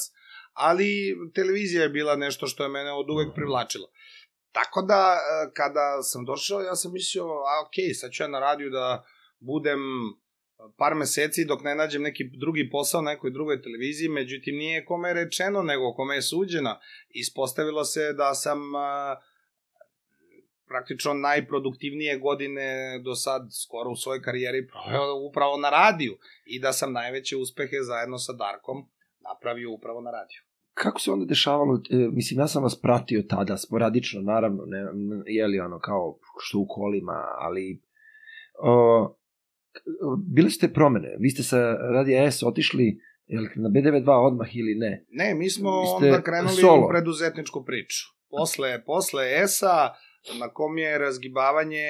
ali televizija je bila nešto što je mene od uvek privlačilo. Tako da, e, kada sam došao, ja sam mislio, a okej, sad ću ja na radiju da budem par meseci dok ne nađem neki drugi posao na nekoj drugoj televiziji, međutim nije kome rečeno, nego kome je suđeno. Ispostavilo se da sam a, praktično najproduktivnije godine do sad skoro u svojoj karijeri proveo upravo na radiju i da sam najveće uspehe zajedno sa Darkom napravio upravo na radiju. Kako se onda dešavalo, e, mislim, ja sam vas pratio tada, sporadično, naravno, ne, je li ono, kao, što u kolima, ali, o, bile su te promene, vi ste sa Radija S otišli, jel, na B92 odmah ili ne? Ne, mi smo Vi ste onda krenuli solo. u preduzetničku priču. Posle, posle ESA, na kom je razgibavanje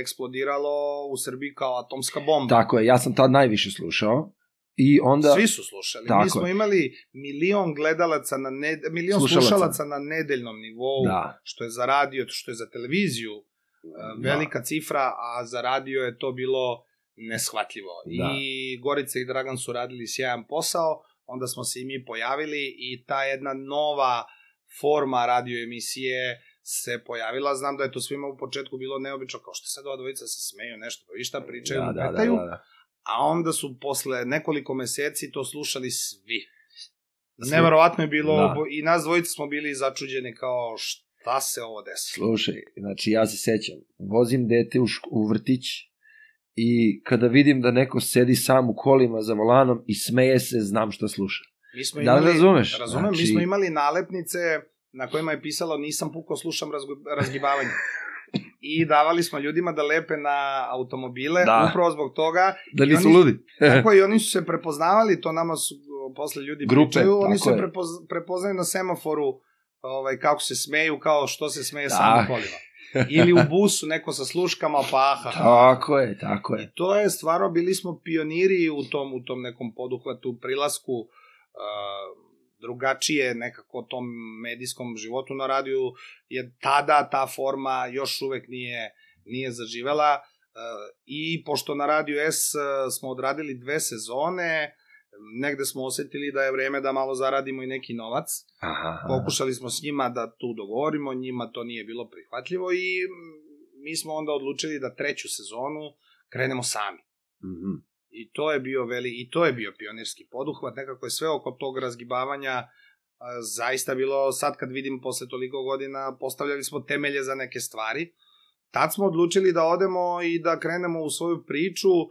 eksplodiralo u Srbiji kao atomska bomba. Tako je, ja sam tad najviše slušao, i onda... Svi su slušali. Tako Mi smo je. imali milion gledalaca na ned... milion Slušalaca. slušalaca na nedeljnom nivou, Da, što je za radio, što je za televiziju e, velika cifra, a za radio je to bilo neshvatljivo. Da. I Gorica i Dragan su radili sjajan posao, onda smo se i mi pojavili i ta jedna nova forma radio emisije se pojavila. Znam da je to svima u početku bilo neobično, kao što sad ova dvojica se smeju nešto, pa vi šta pričaju, da, da, da, lupetaju. da, da. a onda su posle nekoliko meseci to slušali svi. Svi. Neverovatno je bilo, Da. da. i nas dvojica smo bili začuđeni kao šta se ovo desilo. Slušaj, znači ja se sećam, vozim dete u, šk- u vrtić i kada vidim da neko sedi sam u kolima za volanom i smeje se, znam šta sluša. Mi smo Da li razumeš? Razumem, mi Znači- smo imali nalepnice na kojima je pisalo nisam puko, slušam razgibavanje. I davali smo ljudima da lepe na automobile, Da. upravo zbog toga. Da nisu oni- ludi? Tako i oni su se prepoznavali, to nama su posle ljudi Grupe, pričaju, oni se prepoz, prepoznaju na semaforu ovaj, kako se smeju, kao što se smeje samo Tak. kolima. Ili u busu neko sa sluškama, pa aha. Tako je, tako I je. to je stvarno, bili smo pioniri u tom, u tom nekom poduhvatu, prilasku uh, drugačije nekako tom medijskom životu na radiju, je tada ta forma još uvek nije, nije zaživela. Uh, I pošto na radiju S uh, smo odradili dve sezone, negde smo osetili da je vreme da malo zaradimo i neki novac. Aha, aha. Pokušali smo s njima da tu dogovorimo, njima to nije bilo prihvatljivo i mm, mi smo onda odlučili da treću sezonu krenemo sami. Mhm. I to je bio veli i to je bio pionirski poduhvat, nekako je sve oko tog razgibavanja zaista bilo sad kad vidim posle toliko godina postavljali smo temelje za neke stvari. Tad smo odlučili da odemo i da krenemo u svoju priču a,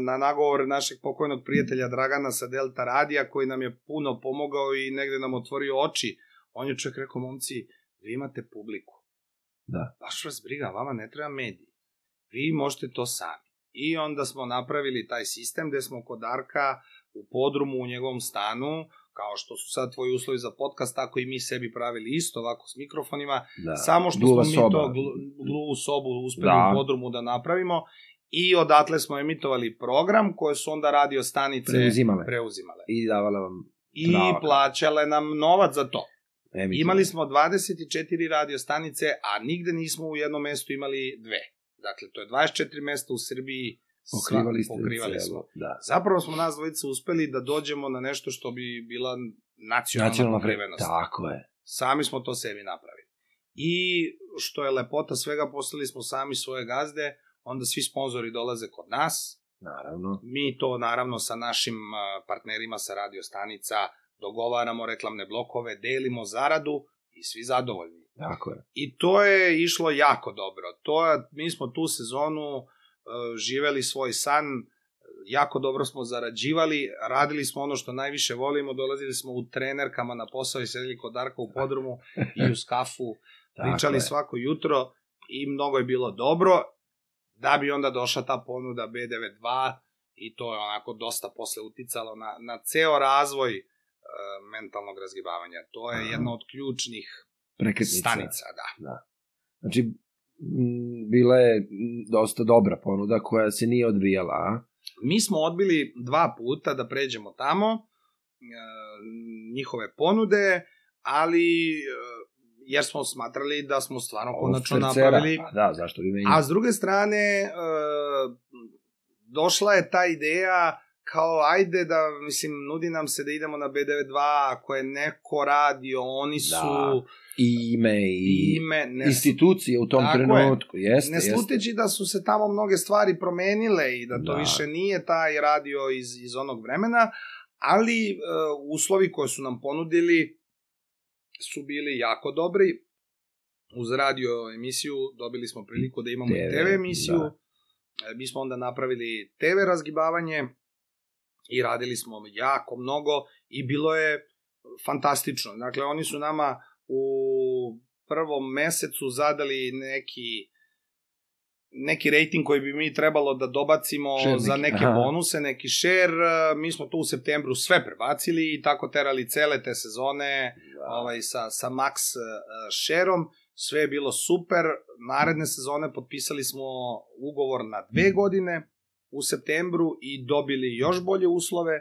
na nagovor našeg pokojnog prijatelja Dragana sa Delta Radija koji nam je puno pomogao i negde nam otvorio oči. On je čovjek rekao, momci, vi imate publiku. Da. Baš vas briga, vama ne treba mediji. Vi možete to sami. I onda smo napravili taj sistem gde smo kod Darka u podrumu u njegovom stanu, kao što su sad tvoji uslovi za podcast, tako i mi sebi pravili isto ovako s mikrofonima, Da. samo što Gluva smo mi soba. to glu, gluvu sobu uspeli Da. u podrumu da napravimo i odatle smo emitovali program koje su onda radio stanice Preuzimale. preuzimale. I davala vam I Prava. plaćale nam novac za to. emitovanje. Imali smo 24 radio stanice, a nigde nismo u jednom mestu imali dve. Dakle, to je 24 mesta u Srbiji. sva- Pokrivali ste pokrivali celo. smo. Da. Zapravo smo nas dvojica uspeli da dođemo na nešto što bi bila nacionalna, Nacionalna pokrivenost. Tako je. Sami smo to sebi napravili. I što je lepota svega, postali smo sami svoje gazde, onda svi sponzori dolaze kod nas, Naravno. mi to naravno sa našim partnerima sa radio stanica dogovaramo reklamne blokove, delimo zaradu i svi zadovoljni. Tako je. I to je išlo jako dobro. To je, mi smo tu sezonu uh, živeli svoj san, jako dobro smo zarađivali, radili smo ono što najviše volimo, dolazili smo u trenerkama na posao i sedeli kod Darka u podrumu i uz kafu, pričali svako jutro i mnogo je bilo dobro, da bi onda došla ta ponuda B92 i to je onako dosta posle uticalo na, na ceo razvoj uh, mentalnog razgibavanja. To je Aha. jedna od ključnih Prekretnica. stanica, da. Znači, m, bila je dosta dobra ponuda koja se nije odbijala, a? Mi smo odbili dva puta da pređemo tamo, e, njihove ponude, ali e, jer smo smatrali da smo stvarno konačno napravili Pa da, zašto bi meni... A s druge strane, e, došla je ta ideja kao ajde da, mislim, nudi nam se da idemo na B92, ako je neko radio, oni su Da, I ime i ime, ne, institucije u tom Tako je. trenutku. Jeste, ne jeste. sluteći da su se tamo mnoge stvari promenile i da to Da. više nije taj radio iz, iz onog vremena, ali e, uslovi koje su nam ponudili su bili jako dobri. Uz radio emisiju dobili smo priliku da imamo i TV, TV emisiju. da. E, Mi smo onda napravili TV razgibavanje i radili smo jako mnogo i bilo je fantastično. Dakle, oni su nama u prvom mesecu zadali neki neki rating koji bi mi trebalo da dobacimo neki, za neke aha. bonuse, neki share, mi smo to u septembru sve prebacili i tako terali cele te sezone Da. ovaj, sa, sa max uh, shareom, sve je bilo super, naredne sezone potpisali smo ugovor na dve godine u septembru i dobili još bolje uslove,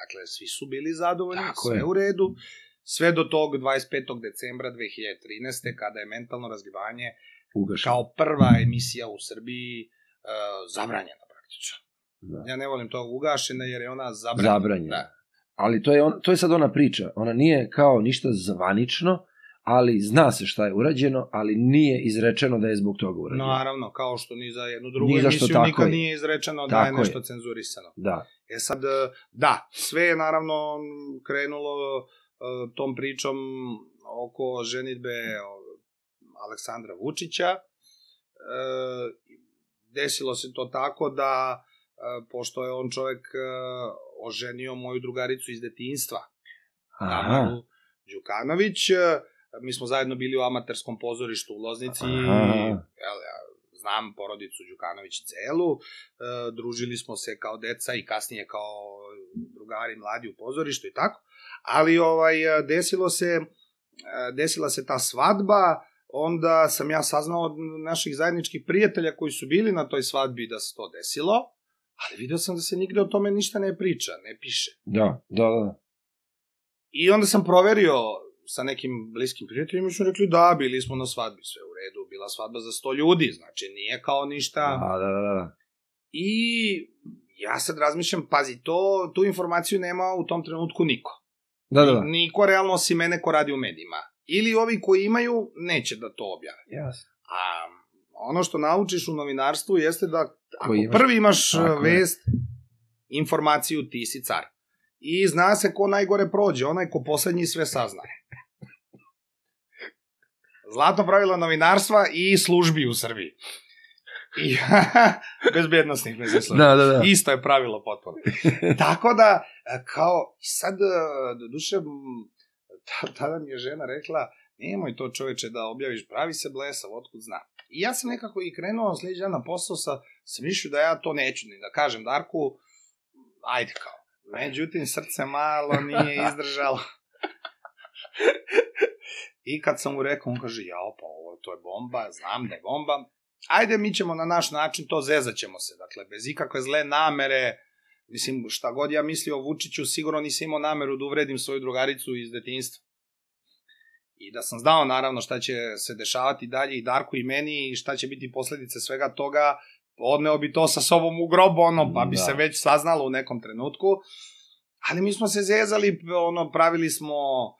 dakle svi su bili zadovoljni, Tako sve je. u redu, sve do tog 25. decembra 2013. kada je mentalno razgibanje Ugašen. kao prva emisija u Srbiji uh, zabranjena praktično. Da. Ja ne volim to ugašena jer je ona zabranjena. Zabranjeno. Da. Ali to je, on, to je sad ona priča. Ona nije kao ništa zvanično, ali zna se šta je urađeno, ali nije izrečeno da je zbog toga urađeno. Naravno, kao što ni za jednu drugu Ni emisiju tako nikad je. nije izrečeno da je Tako je. nešto cenzurisano. Da. E sad, e, da, sve je naravno krenulo e, tom pričom oko ženitbe Aleksandra Vučića. E, desilo se to tako da, e, pošto je on čovek e, oženio moju drugaricu iz detinjstva, Aha. Đukanović, e, mi smo zajedno bili u amaterskom pozorištu u Loznici i jel, ja znam porodicu Đukanović celu, e, družili smo se kao deca i kasnije kao drugari mladi u pozorištu i tako, ali ovaj desilo se desila se ta svadba, onda sam ja saznao od naših zajedničkih prijatelja koji su bili na toj svadbi da se to desilo, ali video sam da se nigde o tome ništa ne priča, ne piše. Da, da, da. I onda sam proverio sa nekim bliskim prijateljima i su rekli da, bili smo na svadbi, sve u redu, bila svadba za 100 ljudi, znači nije kao ništa. Da, da, da, da. I ja sad razmišljam, pazi, to, tu informaciju nema u tom trenutku niko. Da, da, da. Niko realno osim mene ko radi u medijima. Ili ovi koji imaju, neće da to objave. Jasno. A ono što naučiš u novinarstvu jeste da ako imaš- prvi imaš Tako je. vest, informaciju, ti si car. I zna se ko najgore prođe, onaj ko poslednji sve sazna. Zlatno pravilo novinarstva i službi u Srbiji. I, bezbednostnih veze službi. Da, da, da. Isto je pravilo potpuno. Tako da, kao, sad, e, do duše, tada mi je žena rekla, nemoj to čoveče da objaviš, pravi se blesav, otkud zna. I ja sam nekako i krenuo sljedeći dan na posao sa, sa mišlju da ja to neću ni da kažem Darku, ajde kao. Međutim, srce malo nije izdržalo. I kad sam mu rekao, on kaže, jao, pa ovo to je bomba, znam da je bomba. Ajde, mi ćemo na naš način to zezaćemo se. Dakle, bez ikakve zle namere, mislim, šta god ja mislio o Vučiću, sigurno nisam imao nameru da uvredim svoju drugaricu iz detinjstva. I da sam znao, naravno, šta će se dešavati dalje i Darku i meni i šta će biti posledice svega toga, odneo bi to sa sobom u grob, ono, pa bi Da. se već saznalo u nekom trenutku. Ali mi smo se zezali, ono, pravili smo um,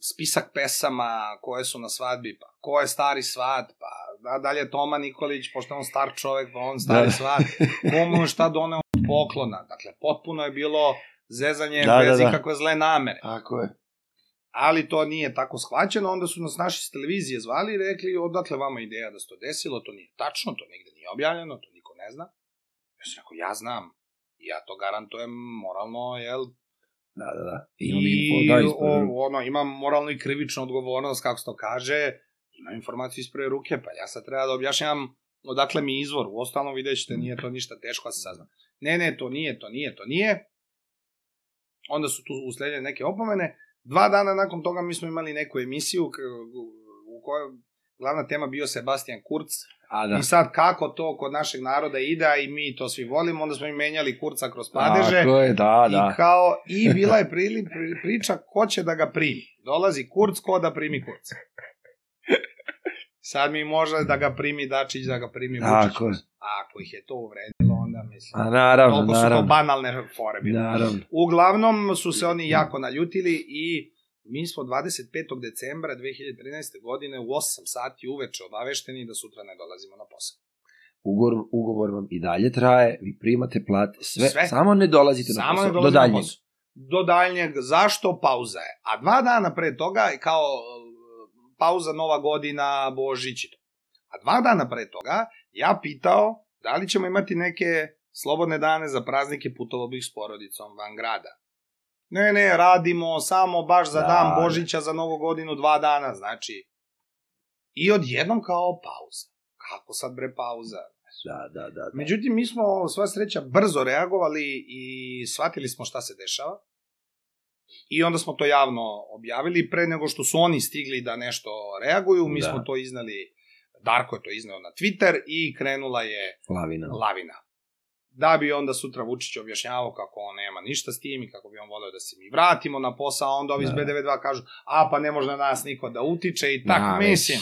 spisak pesama koje su na svadbi, pa ko je stari svat, pa da, dalje Toma Nikolić, pošto on star čovek, pa on stari Da. svat, komu šta doneo poklona. Dakle, potpuno je bilo zezanje Da, bez da, da. ikakve zle namere. Tako je. Ali to nije tako shvaćeno, onda su nas naši s televizije zvali i rekli odakle vama ideja da se to desilo, to nije tačno, to nigde nije objavljeno, to niko ne zna. Ja sam rekao, ja znam, I ja to garantujem moralno, jel, Da, da, da. Imam info, da, I ispred ruke. o, ono, imam moralnu i krivičnu odgovornost, kako se to kaže, imam informaciju iz prve ruke, pa ja sad treba da objašnjam odakle mi izvor. U ostalom vidjet ćete, nije to ništa teško da se sazna. Ne, ne, to nije, to nije, to nije. Onda su tu usledile neke opomene. Dva dana nakon toga mi smo imali neku emisiju u kojoj glavna tema bio Sebastian Kurz, A da. I sad kako to kod našeg naroda ide, a i mi to svi volimo, onda smo i menjali kurca kroz padeže. Tako je, da, I da. kao, i bila je prili, pri- priča ko će da ga primi. Dolazi kurc, ko da primi kurc. Sad mi može da ga primi Dačić, da ga primi Vučić. Tako je. Ako ih je to uvredilo, onda mislim. A naravno, Toliko su to naravno. banalne fore bile. Naravno. Uglavnom su se oni jako naljutili i mi smo 25. decembra 2013. godine u 8 sati uveče obavešteni da sutra ne dolazimo na posao. Ugovor, ugovor vam i dalje traje, vi primate plate, sve, Sve. samo ne dolazite na Samo posao, ne do dolazimo na daljnjeg. posao. Do daljnjeg. Zašto? Pauza je. A dva dana pre toga, kao pauza Nova godina, Božić i to. A dva dana pre toga, ja pitao da li ćemo imati neke slobodne dane za praznike, putovao bih s porodicom van grada. Ne, ne, radimo samo baš za Da, dan da. Božića, za Novu godinu, dva dana, znači. I odjednom kao pauza. Kako sad bre pauza? Da, da, da. da. Međutim, mi smo, sva sreća, brzo reagovali i shvatili smo šta se dešava. I onda smo to javno objavili. Pre nego što su oni stigli da nešto reaguju, mi Da. smo to iznali, Darko je to izneo na Twitter i krenula je Lavina. lavina. Da bi onda sutra Vučić objašnjavao kako on nema ništa s tim i kako bi on voleo da se mi vratimo na posao, a onda ovi iz Da. BDV2 kažu, a pa ne može na nas niko da utiče i tak, već. mislim.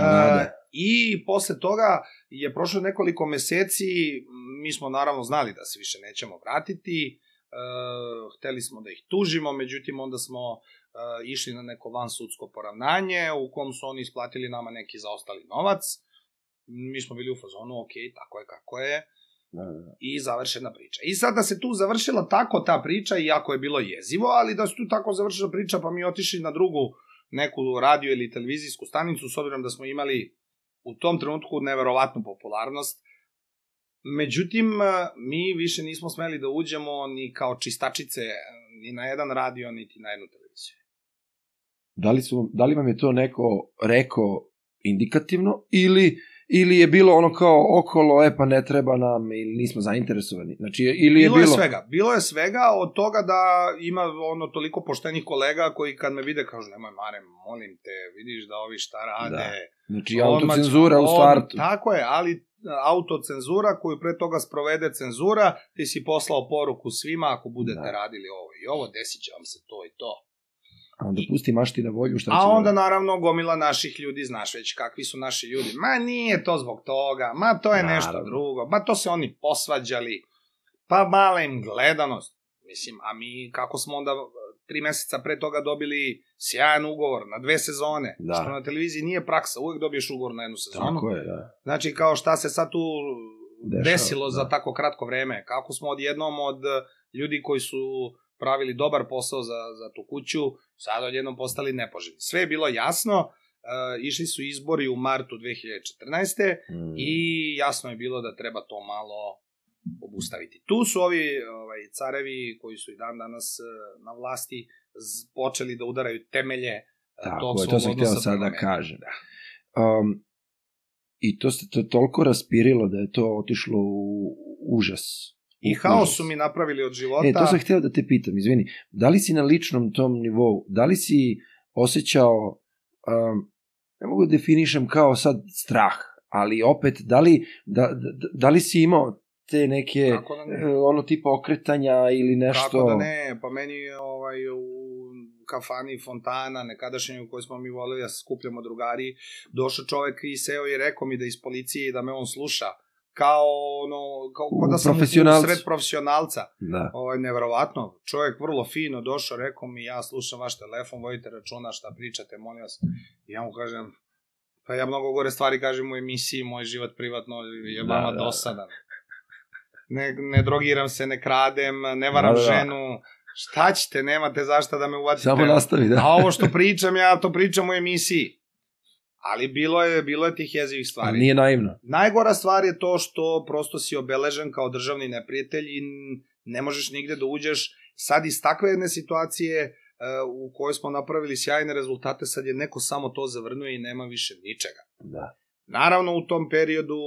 E, I posle toga je prošlo nekoliko meseci, mi smo naravno znali da se više nećemo vratiti, e, hteli smo da ih tužimo, međutim onda smo e, išli na neko vansudsko poravnanje u kom su oni isplatili nama neki zaostali novac. Mi smo bili u fazonu, ok, tako je kako je, Da, da. i završena priča. I sad da se tu završila tako ta priča, iako je bilo jezivo, ali da se tu tako završila priča, pa mi otišli na drugu neku radio ili televizijsku stanicu, s obzirom da smo imali u tom trenutku neverovatnu popularnost. Međutim, mi više nismo smeli da uđemo ni kao čistačice ni na jedan radio, niti na jednu televiziju. Da li, su, da li vam je to neko rekao indikativno ili ili je bilo ono kao okolo, e pa ne treba nam, ili nismo zainteresovani. Znači, ili je bilo, bilo... je svega. Bilo je svega od toga da ima ono toliko poštenih kolega koji kad me vide kažu nemoj Mare, molim te, vidiš da ovi šta rade. Da. Znači, autocenzura u startu. Tako je, ali autocenzura koju pre toga sprovede cenzura, ti si poslao poruku svima ako budete Da. radili ovo i ovo, desit će vam se to i to. A onda pusti mašti na volju, šta će A da- onda naravno gomila naših ljudi, znaš već kakvi su naši ljudi. Ma nije to zbog toga, ma to je nešto Naravno. drugo, ma to se oni posvađali, pa mala im gledanost. Mislim, a mi kako smo onda tri meseca pre toga dobili sjajan ugovor na dve sezone, Da. što na televiziji nije praksa, uvek dobiješ ugovor na jednu sezonu. Tako je, da. Znači, kao šta se sad tu Dešava, desilo da. za tako kratko vreme, kako smo odjednom od eh, ljudi koji su pravili dobar posao za, za tu kuću, sad odjednom postali nepoželjni. Sve je bilo jasno, uh, išli su izbori u martu 2014. Mm. i jasno je bilo da treba to malo obustaviti. Tu su ovi ovaj, carevi koji su i dan danas eh, na vlasti počeli da udaraju temelje eh, Tako tog svog to sam hteo sad da kažem. Um, I to se to toliko raspirilo da je to otišlo u užas. I haos su mi napravili od života. E, to sam hteo da te pitam, izvini. Da li si na ličnom tom nivou, da li si osjećao, um, ne mogu da definišem kao sad strah, ali opet, da li, da, da, da li si imao te neke, da ne? e, ono tipa okretanja ili nešto... Kako da ne, pa meni je ovaj, u kafani Fontana, nekadašnjoj u kojoj smo mi voleli da se skupljamo drugari, došao čovek i seo i rekao mi da iz policije i da me on sluša kao ono, kao, kao da sam u sred profesionalca. Da. Ovo je neverovatno. Čovjek vrlo fino došao, rekao mi, ja slušam vaš telefon, vodite računa šta pričate, molim vas. I ja mu kažem, pa ja mnogo gore stvari kažem u emisiji, moj život privatno je Da, vama da, da. Ne, ne drogiram se, ne kradem, ne varam Da, da, ženu. Šta ćete, nemate zašta da me uvatite. Samo nastavi, da. A ovo što pričam, ja to pričam u emisiji. Ali bilo je, bilo je tih jezivih stvari. Ali nije naivno. Najgora stvar je to što prosto si obeležen kao državni neprijatelj i ne možeš nigde da uđeš. Sad iz takve jedne situacije e, u kojoj smo napravili sjajne rezultate, sad je neko samo to zavrnuo i nema više ničega. Da. Naravno, u tom periodu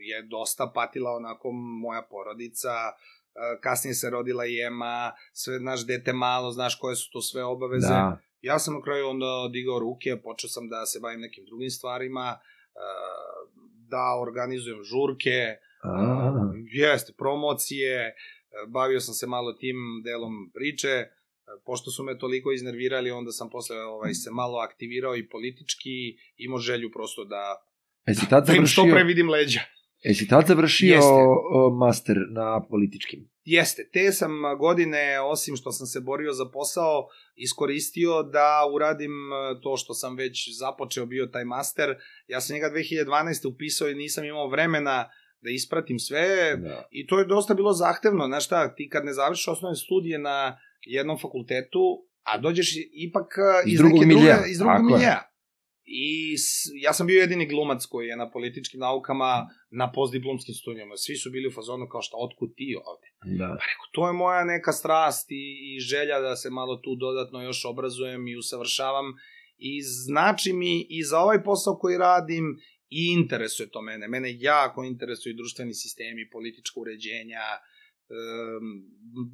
je dosta patila onako moja porodica, e, kasnije se rodila i Ema, sve, naš dete malo, znaš koje su to sve obaveze. Da. Ja sam na kraju onda digao ruke, počeo sam da se bavim nekim drugim stvarima, da organizujem žurke, A, jeste, promocije, bavio sam se malo tim delom priče, pošto su me toliko iznervirali, onda sam posle ovaj, se malo aktivirao i politički, imao želju prosto da, Jesi tad da im što završio, pre vidim leđa. Jesi tad završio Jeste. master na političkim? Jeste, te sam godine, osim što sam se borio za posao, iskoristio da uradim to što sam već započeo bio taj master. Ja sam njega 2012. upisao i nisam imao vremena da ispratim sve Da. i to je dosta bilo zahtevno. Znaš šta, ti kad ne završiš osnovne studije na jednom fakultetu, a dođeš ipak Iz iz, drugog neke miljea, druge, iz drugog miljea. I s, ja sam bio jedini glumac koji je na političkim naukama na postdiplomskim studijama. Svi su bili u fazonu kao šta, otkud ti ovde? Da. Pa rekao, to je moja neka strast i, i želja da se malo tu dodatno još obrazujem i usavršavam i znači mi i za ovaj posao koji radim i interesuje to mene. Mene jako interesuju društveni sistemi, politička uređenja, um,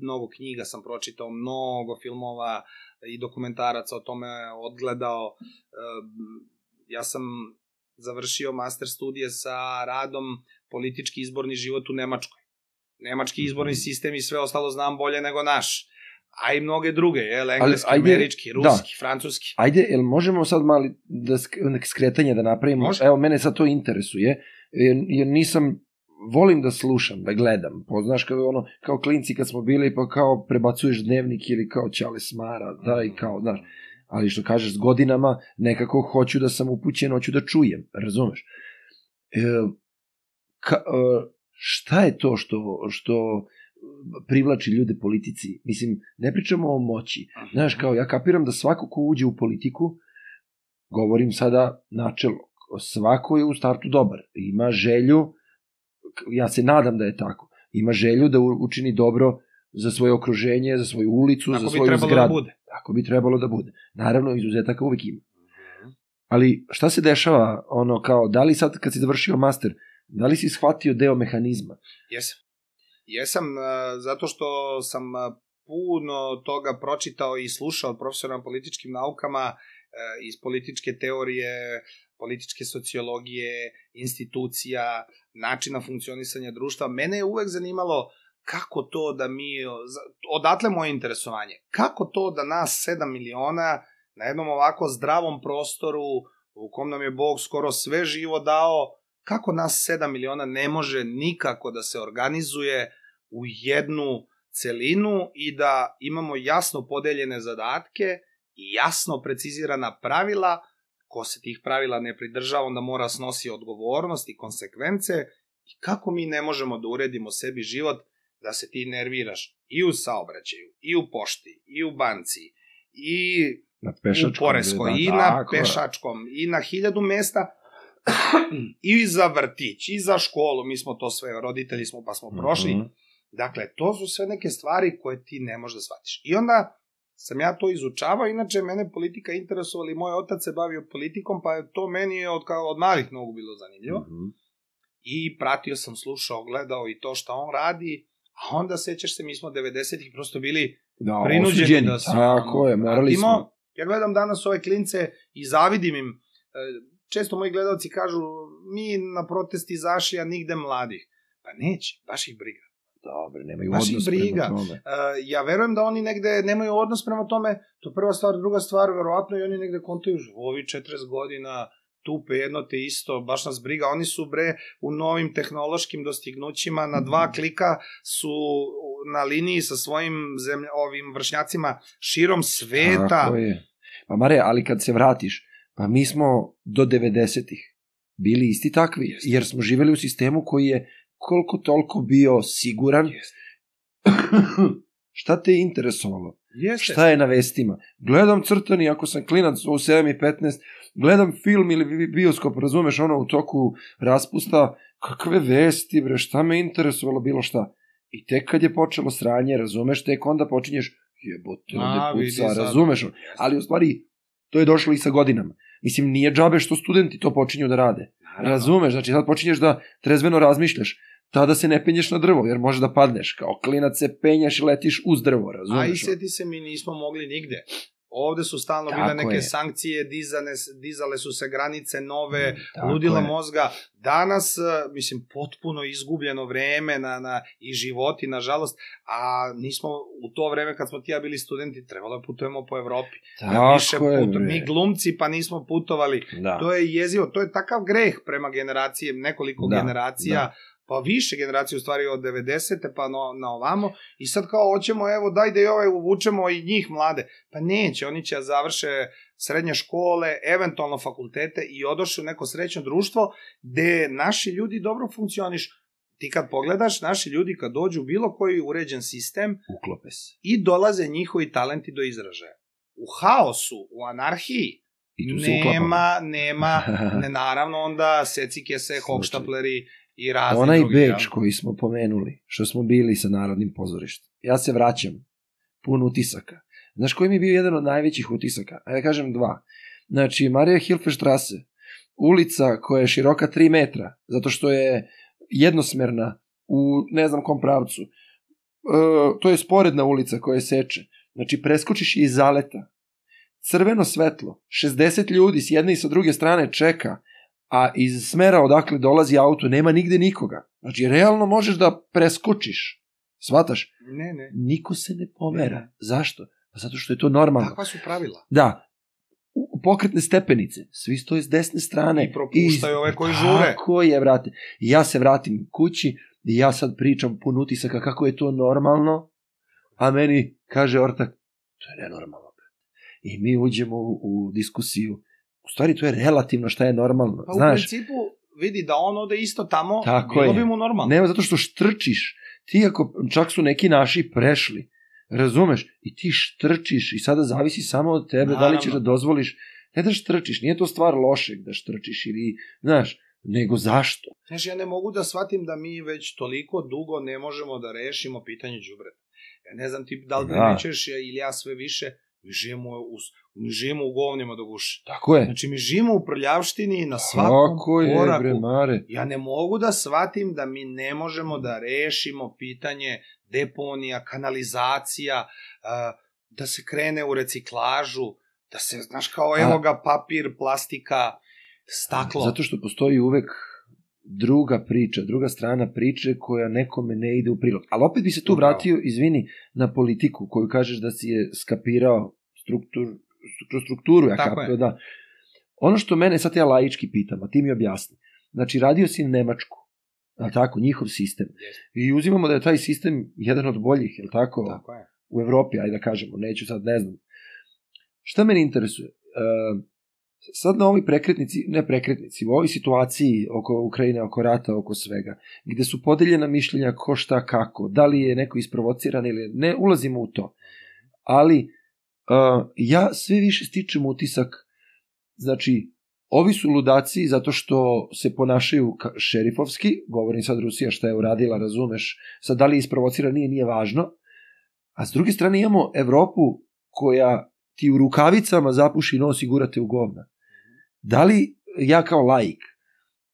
mnogo knjiga sam pročitao, mnogo filmova i dokumentaraca o tome odgledao. Um, ja sam završio master studije sa radom politički izborni život u Nemačkoj. Nemački izborni sistem i sve ostalo znam bolje nego naš. A i mnoge druge, jel, engleski, ajde, američki, da. ruski, francuski. Ajde, jel možemo sad mali da skretanje da napravimo? Može. Evo, mene sad to interesuje, jer, jer nisam, volim da slušam, da gledam. Poznaš kao ono, kao klinci kad smo bili, pa kao prebacuješ dnevnik ili kao ćale smara, da i kao, znaš. Ali što kažeš, s godinama nekako hoću da sam upućen, hoću da čujem, razumeš? E, ka, e, šta je to što, što privlači ljude politici? Mislim, ne pričamo o moći, Znaš, kao ja kapiram da svako ko uđe u politiku, govorim sada načelo, svako je u startu dobar, ima želju, ja se nadam da je tako, ima želju da učini dobro za svoje okruženje, za svoju ulicu, Tako za bi svoju trebalo zgradu. da bude. Tako bi trebalo da bude. Naravno, izuzetaka uvek ima. Ali šta se dešava, ono kao, da li sad kad si završio master, da li si shvatio deo mehanizma? Jesam. Jesam, a, zato što sam a, puno toga pročitao i slušao od profesora na političkim naukama e, iz političke teorije, političke sociologije, institucija, načina funkcionisanja društva. Mene je uvek zanimalo kako to da mi, odatle moje interesovanje, kako to da nas 7 miliona na jednom ovako zdravom prostoru u kom nam je Bog skoro sve živo dao, kako nas 7 miliona ne može nikako da se organizuje u jednu celinu i da imamo jasno podeljene zadatke i jasno precizirana pravila, ko se tih pravila ne pridržava, onda mora snosi odgovornost i konsekvence i kako mi ne možemo da uredimo sebi život da se ti nerviraš i u saobraćaju, i u pošti, i u banci, i Na u poreskoj, da, i na tako pešačkom, i na hiljadu mesta, i za vrtić, i za školu, mi smo to sve, roditelji smo pa smo prošli. Mhm. Dakle, to su sve neke stvari koje ti ne možeš da shvatiš. I onda sam ja to izučavao, inače mene politika interesovala i moj otac se bavio politikom, pa je to meni od, kao, od malih nogu bilo zanimljivo. Mhm. I pratio sam, slušao, gledao i to šta on radi, a onda sećaš se, mi smo 90-ih prosto bili Da, prinuđeni osuđeni, da se... Tako je, morali radimo. smo. Ja gledam danas ove klince i zavidim im. E, Često moji gledalci kažu, mi na protesti izašli, a nigde mladih. Pa neće, baš ih briga. Dobro, nemaju ih odnos briga. prema tome. E, ja verujem da oni negde nemaju odnos prema tome, to prva stvar, druga stvar, verovatno i oni negde kontaju, ovi 40 godina tupe jedno te isto, baš nas briga, oni su bre u novim tehnološkim dostignućima, na dva klika su na liniji sa svojim zemlja, ovim vršnjacima širom sveta. Tako je. Pa Mare, ali kad se vratiš, pa mi smo do 90-ih bili isti takvi, jer smo živeli u sistemu koji je koliko toliko bio siguran. Šta te je interesovalo? Jeste. Šta je na vestima? Gledam crtani, ako sam klinac u 7 i 15, gledam film ili bi- bioskop, razumeš, ono u toku raspusta, kakve vesti, bre, šta me interesovalo, bilo šta. I tek kad je počelo sranje, razumeš, tek onda počinješ, jebote, A, ovde vidi puca, sad. razumeš, ono. ali u stvari, to je došlo i sa godinama. Mislim, nije džabe što studenti to počinju da rade. Razumeš, znači sad počinješ da trezveno razmišljaš, tada se ne penješ na drvo, jer može da padneš. Kao klinac se penjaš i letiš uz drvo, A i razumeš? seti se, mi nismo mogli nigde. Ovde su stalno Tako bile neke je. sankcije, dizane, dizale su se granice nove, Tako ludila je. mozga. Danas, e, mislim, potpuno izgubljeno vreme na, na, i životi, nažalost, a nismo u to vreme kad smo ti ja bili studenti, trebalo da putujemo po Evropi. Da više Tako je, putu-. Mi glumci pa nismo putovali. Da. To je jezivo, to je takav greh prema generacije, nekoliko Da, generacija, da. Pa više generacije u stvari od 90. pa no, na ovamo i sad kao hoćemo evo daj da i ove uvučemo i njih mlade. Pa neće, oni će da završe srednje škole, eventualno fakultete i odošli u neko srećno društvo gde naši ljudi dobro funkcionišu. Ti kad pogledaš, naši ljudi kad dođu u bilo koji uređen sistem Uklope se. i dolaze njihovi talenti do izražaja. U haosu, u anarhiji, I tu nema, nema, ne, naravno onda secike se, hochštapleri i razni Onaj drugi. Beč jel? koji smo pomenuli, što smo bili sa Narodnim pozorištem. Ja se vraćam, pun utisaka. Znaš koji mi je bio jedan od najvećih utisaka? Ajde kažem dva. Znači, Marija Hilfestrasse, ulica koja je široka 3 metra, zato što je jednosmerna u ne znam kom pravcu. E, to je sporedna ulica koja seče. Znači, preskočiš iz zaleta. Crveno svetlo, 60 ljudi s jedne i sa druge strane čeka, a iz smera odakle dolazi auto nema nigde nikoga. Znači, realno možeš da preskočiš. Svataš? Ne, ne. Niko se ne pomera. Ne. Zašto? Pa zato što je to normalno. Takva su pravila. Da, u- pokretne stepenice, svi stoje s desne strane. I propuštaju ove koji žure. Tako je, vrate. I ja se vratim kući i ja sad pričam pun utisaka kako je to normalno, a meni kaže ortak, to je nenormalno. I mi uđemo u, u diskusiju. U stvari, to je relativno šta je normalno. Pa u Znaš, principu vidi da on ode isto tamo, Tako bilo je. bi mu normalno. nema zato što štrčiš. Ti ako, čak su neki naši prešli, razumeš, i ti štrčiš i sada zavisi samo od tebe da li Naravno. ćeš da dozvoliš, ne da štrčiš, nije to stvar lošeg da štrčiš ili, znaš, nego zašto? Znaš, ja ne mogu da shvatim da mi već toliko dugo ne možemo da rešimo pitanje đubreta. Ja ne znam ti da li Da. ili ja sve više, mi živimo u, mi živimo u govnima do guše. Tako je. Znači, mi živimo u prljavštini na svakom Tako je, koraku. bre, mare. Ja ne mogu da shvatim da mi ne možemo da rešimo pitanje deponija, kanalizacija, da se krene u reciklažu, da se, znaš, kao evo ga papir, plastika, staklo. Zato što postoji uvek druga priča, druga strana priče koja nekome ne ide u prilog. Ali opet bi se tu Upravo. vratio, izvini, na politiku koju kažeš da si je skapirao struktur, kroz strukturu, ja Tako kapio, da. Ono što mene sad ja laički pitam, a ti mi objasni. Znači, radio si Nemačku, je tako, njihov sistem. I uzimamo da je taj sistem jedan od boljih, je li tako? Tako je. u Evropi, ajde da kažemo, neću sad, ne znam. Šta mene interesuje? E, sad na ovoj prekretnici, ne prekretnici, u ovoj situaciji oko Ukrajine, oko rata, oko svega, gde su podeljena mišljenja ko šta kako, da li je neko isprovociran ili ne ulazimo u to. Ali ja sve više stičem utisak, znači, ovi su ludaci zato što se ponašaju šerifovski, govorim sad Rusija šta je uradila, razumeš, sad da li je isprovocira, nije, nije važno, A s druge strane imamo Evropu koja ti u rukavicama zapuši nos i gurate u govna. Da li ja kao laik,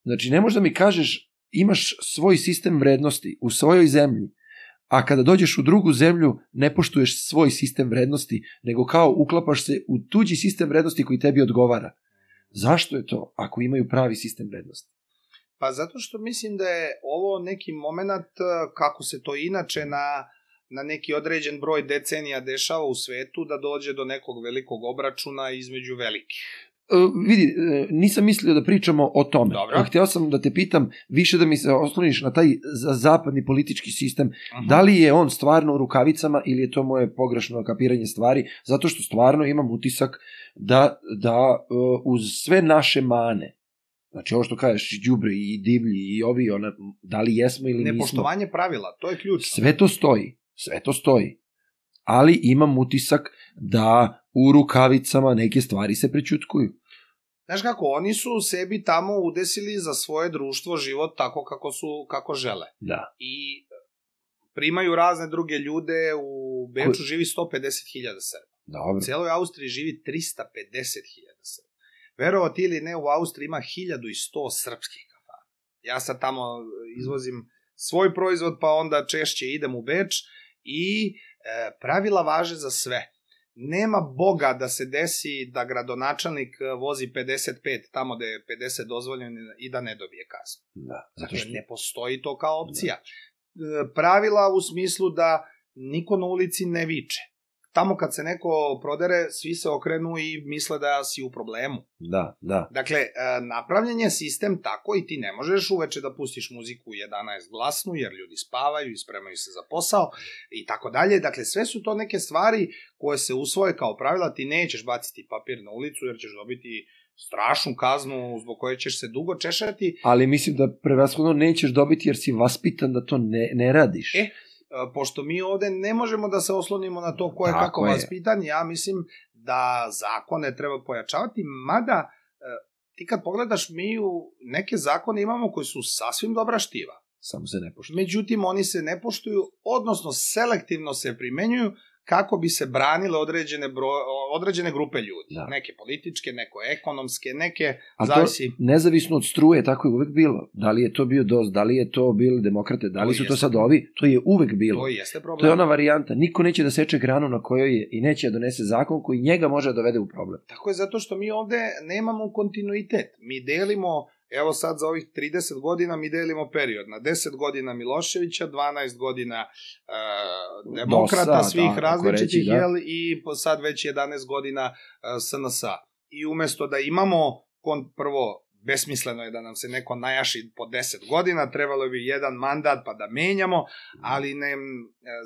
znači ne možda mi kažeš imaš svoj sistem vrednosti u svojoj zemlji, a kada dođeš u drugu zemlju ne poštuješ svoj sistem vrednosti, nego kao uklapaš se u tuđi sistem vrednosti koji tebi odgovara. Zašto je to ako imaju pravi sistem vrednosti? Pa zato što mislim da je ovo neki moment eh, kako se to inače na na neki određen broj decenija dešava u svetu da dođe do nekog velikog obračuna između velikih. E, vidi, e, nisam mislio da pričamo o tome. Dobro. Hteo sam da te pitam više da mi se osloniš na taj za- zapadni politički sistem. Mhm. Da li je on stvarno u rukavicama ili je to moje pogrešno kapiranje stvari? Zato što stvarno imam utisak da, da e, uz sve naše mane, znači ovo što kažeš, đubre i divlji i ovi, ona, da li jesmo ili nismo, Nepoštovanje pravila, to je ključno. sve to stoji. Sve to stoji. Ali imam utisak da u rukavicama neke stvari se prećutkuju. Znaš kako, oni su sebi tamo udesili za svoje društvo život tako kako su kako žele. Da. I primaju razne druge ljude, u Beču živi 150.000 Srba. Dobro. U cijeloj Austriji živi 350.000 Srba. Verovati ili ne, u Austriji ima 1100 srpskih kafana. Ja sad tamo izvozim svoj proizvod, pa onda češće idem u Beč i e, pravila važe za sve. nema boga da se desi da gradonačelnik e, vozi 55 tamo da je 50 dozvoljeno i da ne dobije kaznu. Da, zato Dakle, što... ne postoji to kao opcija. E, Pravila u smislu da niko na ulici ne viče. Tamo kad se neko prodere, svi se okrenu i misle da si u problemu. Da, da. Dakle, e, napravljen je sistem tako i ti ne možeš uveče da pustiš muziku u 11 glasnu, jer ljudi spavaju i spremaju se za posao i tako dalje. Dakle, sve su to neke stvari koje se usvoje kao pravila, ti nećeš baciti papir na ulicu jer ćeš dobiti strašnu kaznu zbog koje ćeš se dugo češati. Ali mislim da prevashodno nećeš dobiti jer si vaspitan da to ne, ne radiš. E, pošto mi ovde ne možemo da se oslonimo na to ko je Tako kako je. vaspitan, ja mislim da zakone treba pojačavati, mada e, ti kad pogledaš, mi u neke zakone imamo koji su sasvim dobra štiva. Samo se ne poštuje. Međutim, oni se ne poštuju, odnosno selektivno se primenjuju kako bi se branile određene, bro, određene grupe ljudi. Da. Neke političke, neko ekonomske, neke, A to zavisi... nezavisno od struje, tako je uvek bilo. Da li je to bio DOS, da li je to bili demokrate, da li To su to jeste. sad ovi, to je uvek bilo. To jeste problem. To je ona varijanta. Niko neće da seče granu na kojoj je i neće da donese zakon koji njega može da dovede u problem. Tako je zato što mi ovde nemamo kontinuitet. Mi delimo, evo sad za ovih 30 godina mi delimo period. Na 10 godina Miloševića, 12 godina uh, demokrata DOS-a, svih tako različitih, reći, da. jel, i sad već 11 godina uh, SNS-a. I umesto da imamo, kon, prvo, besmisleno je da nam se neko najaši po 10 godina, trebalo bi jedan mandat pa da menjamo, ali ne, e,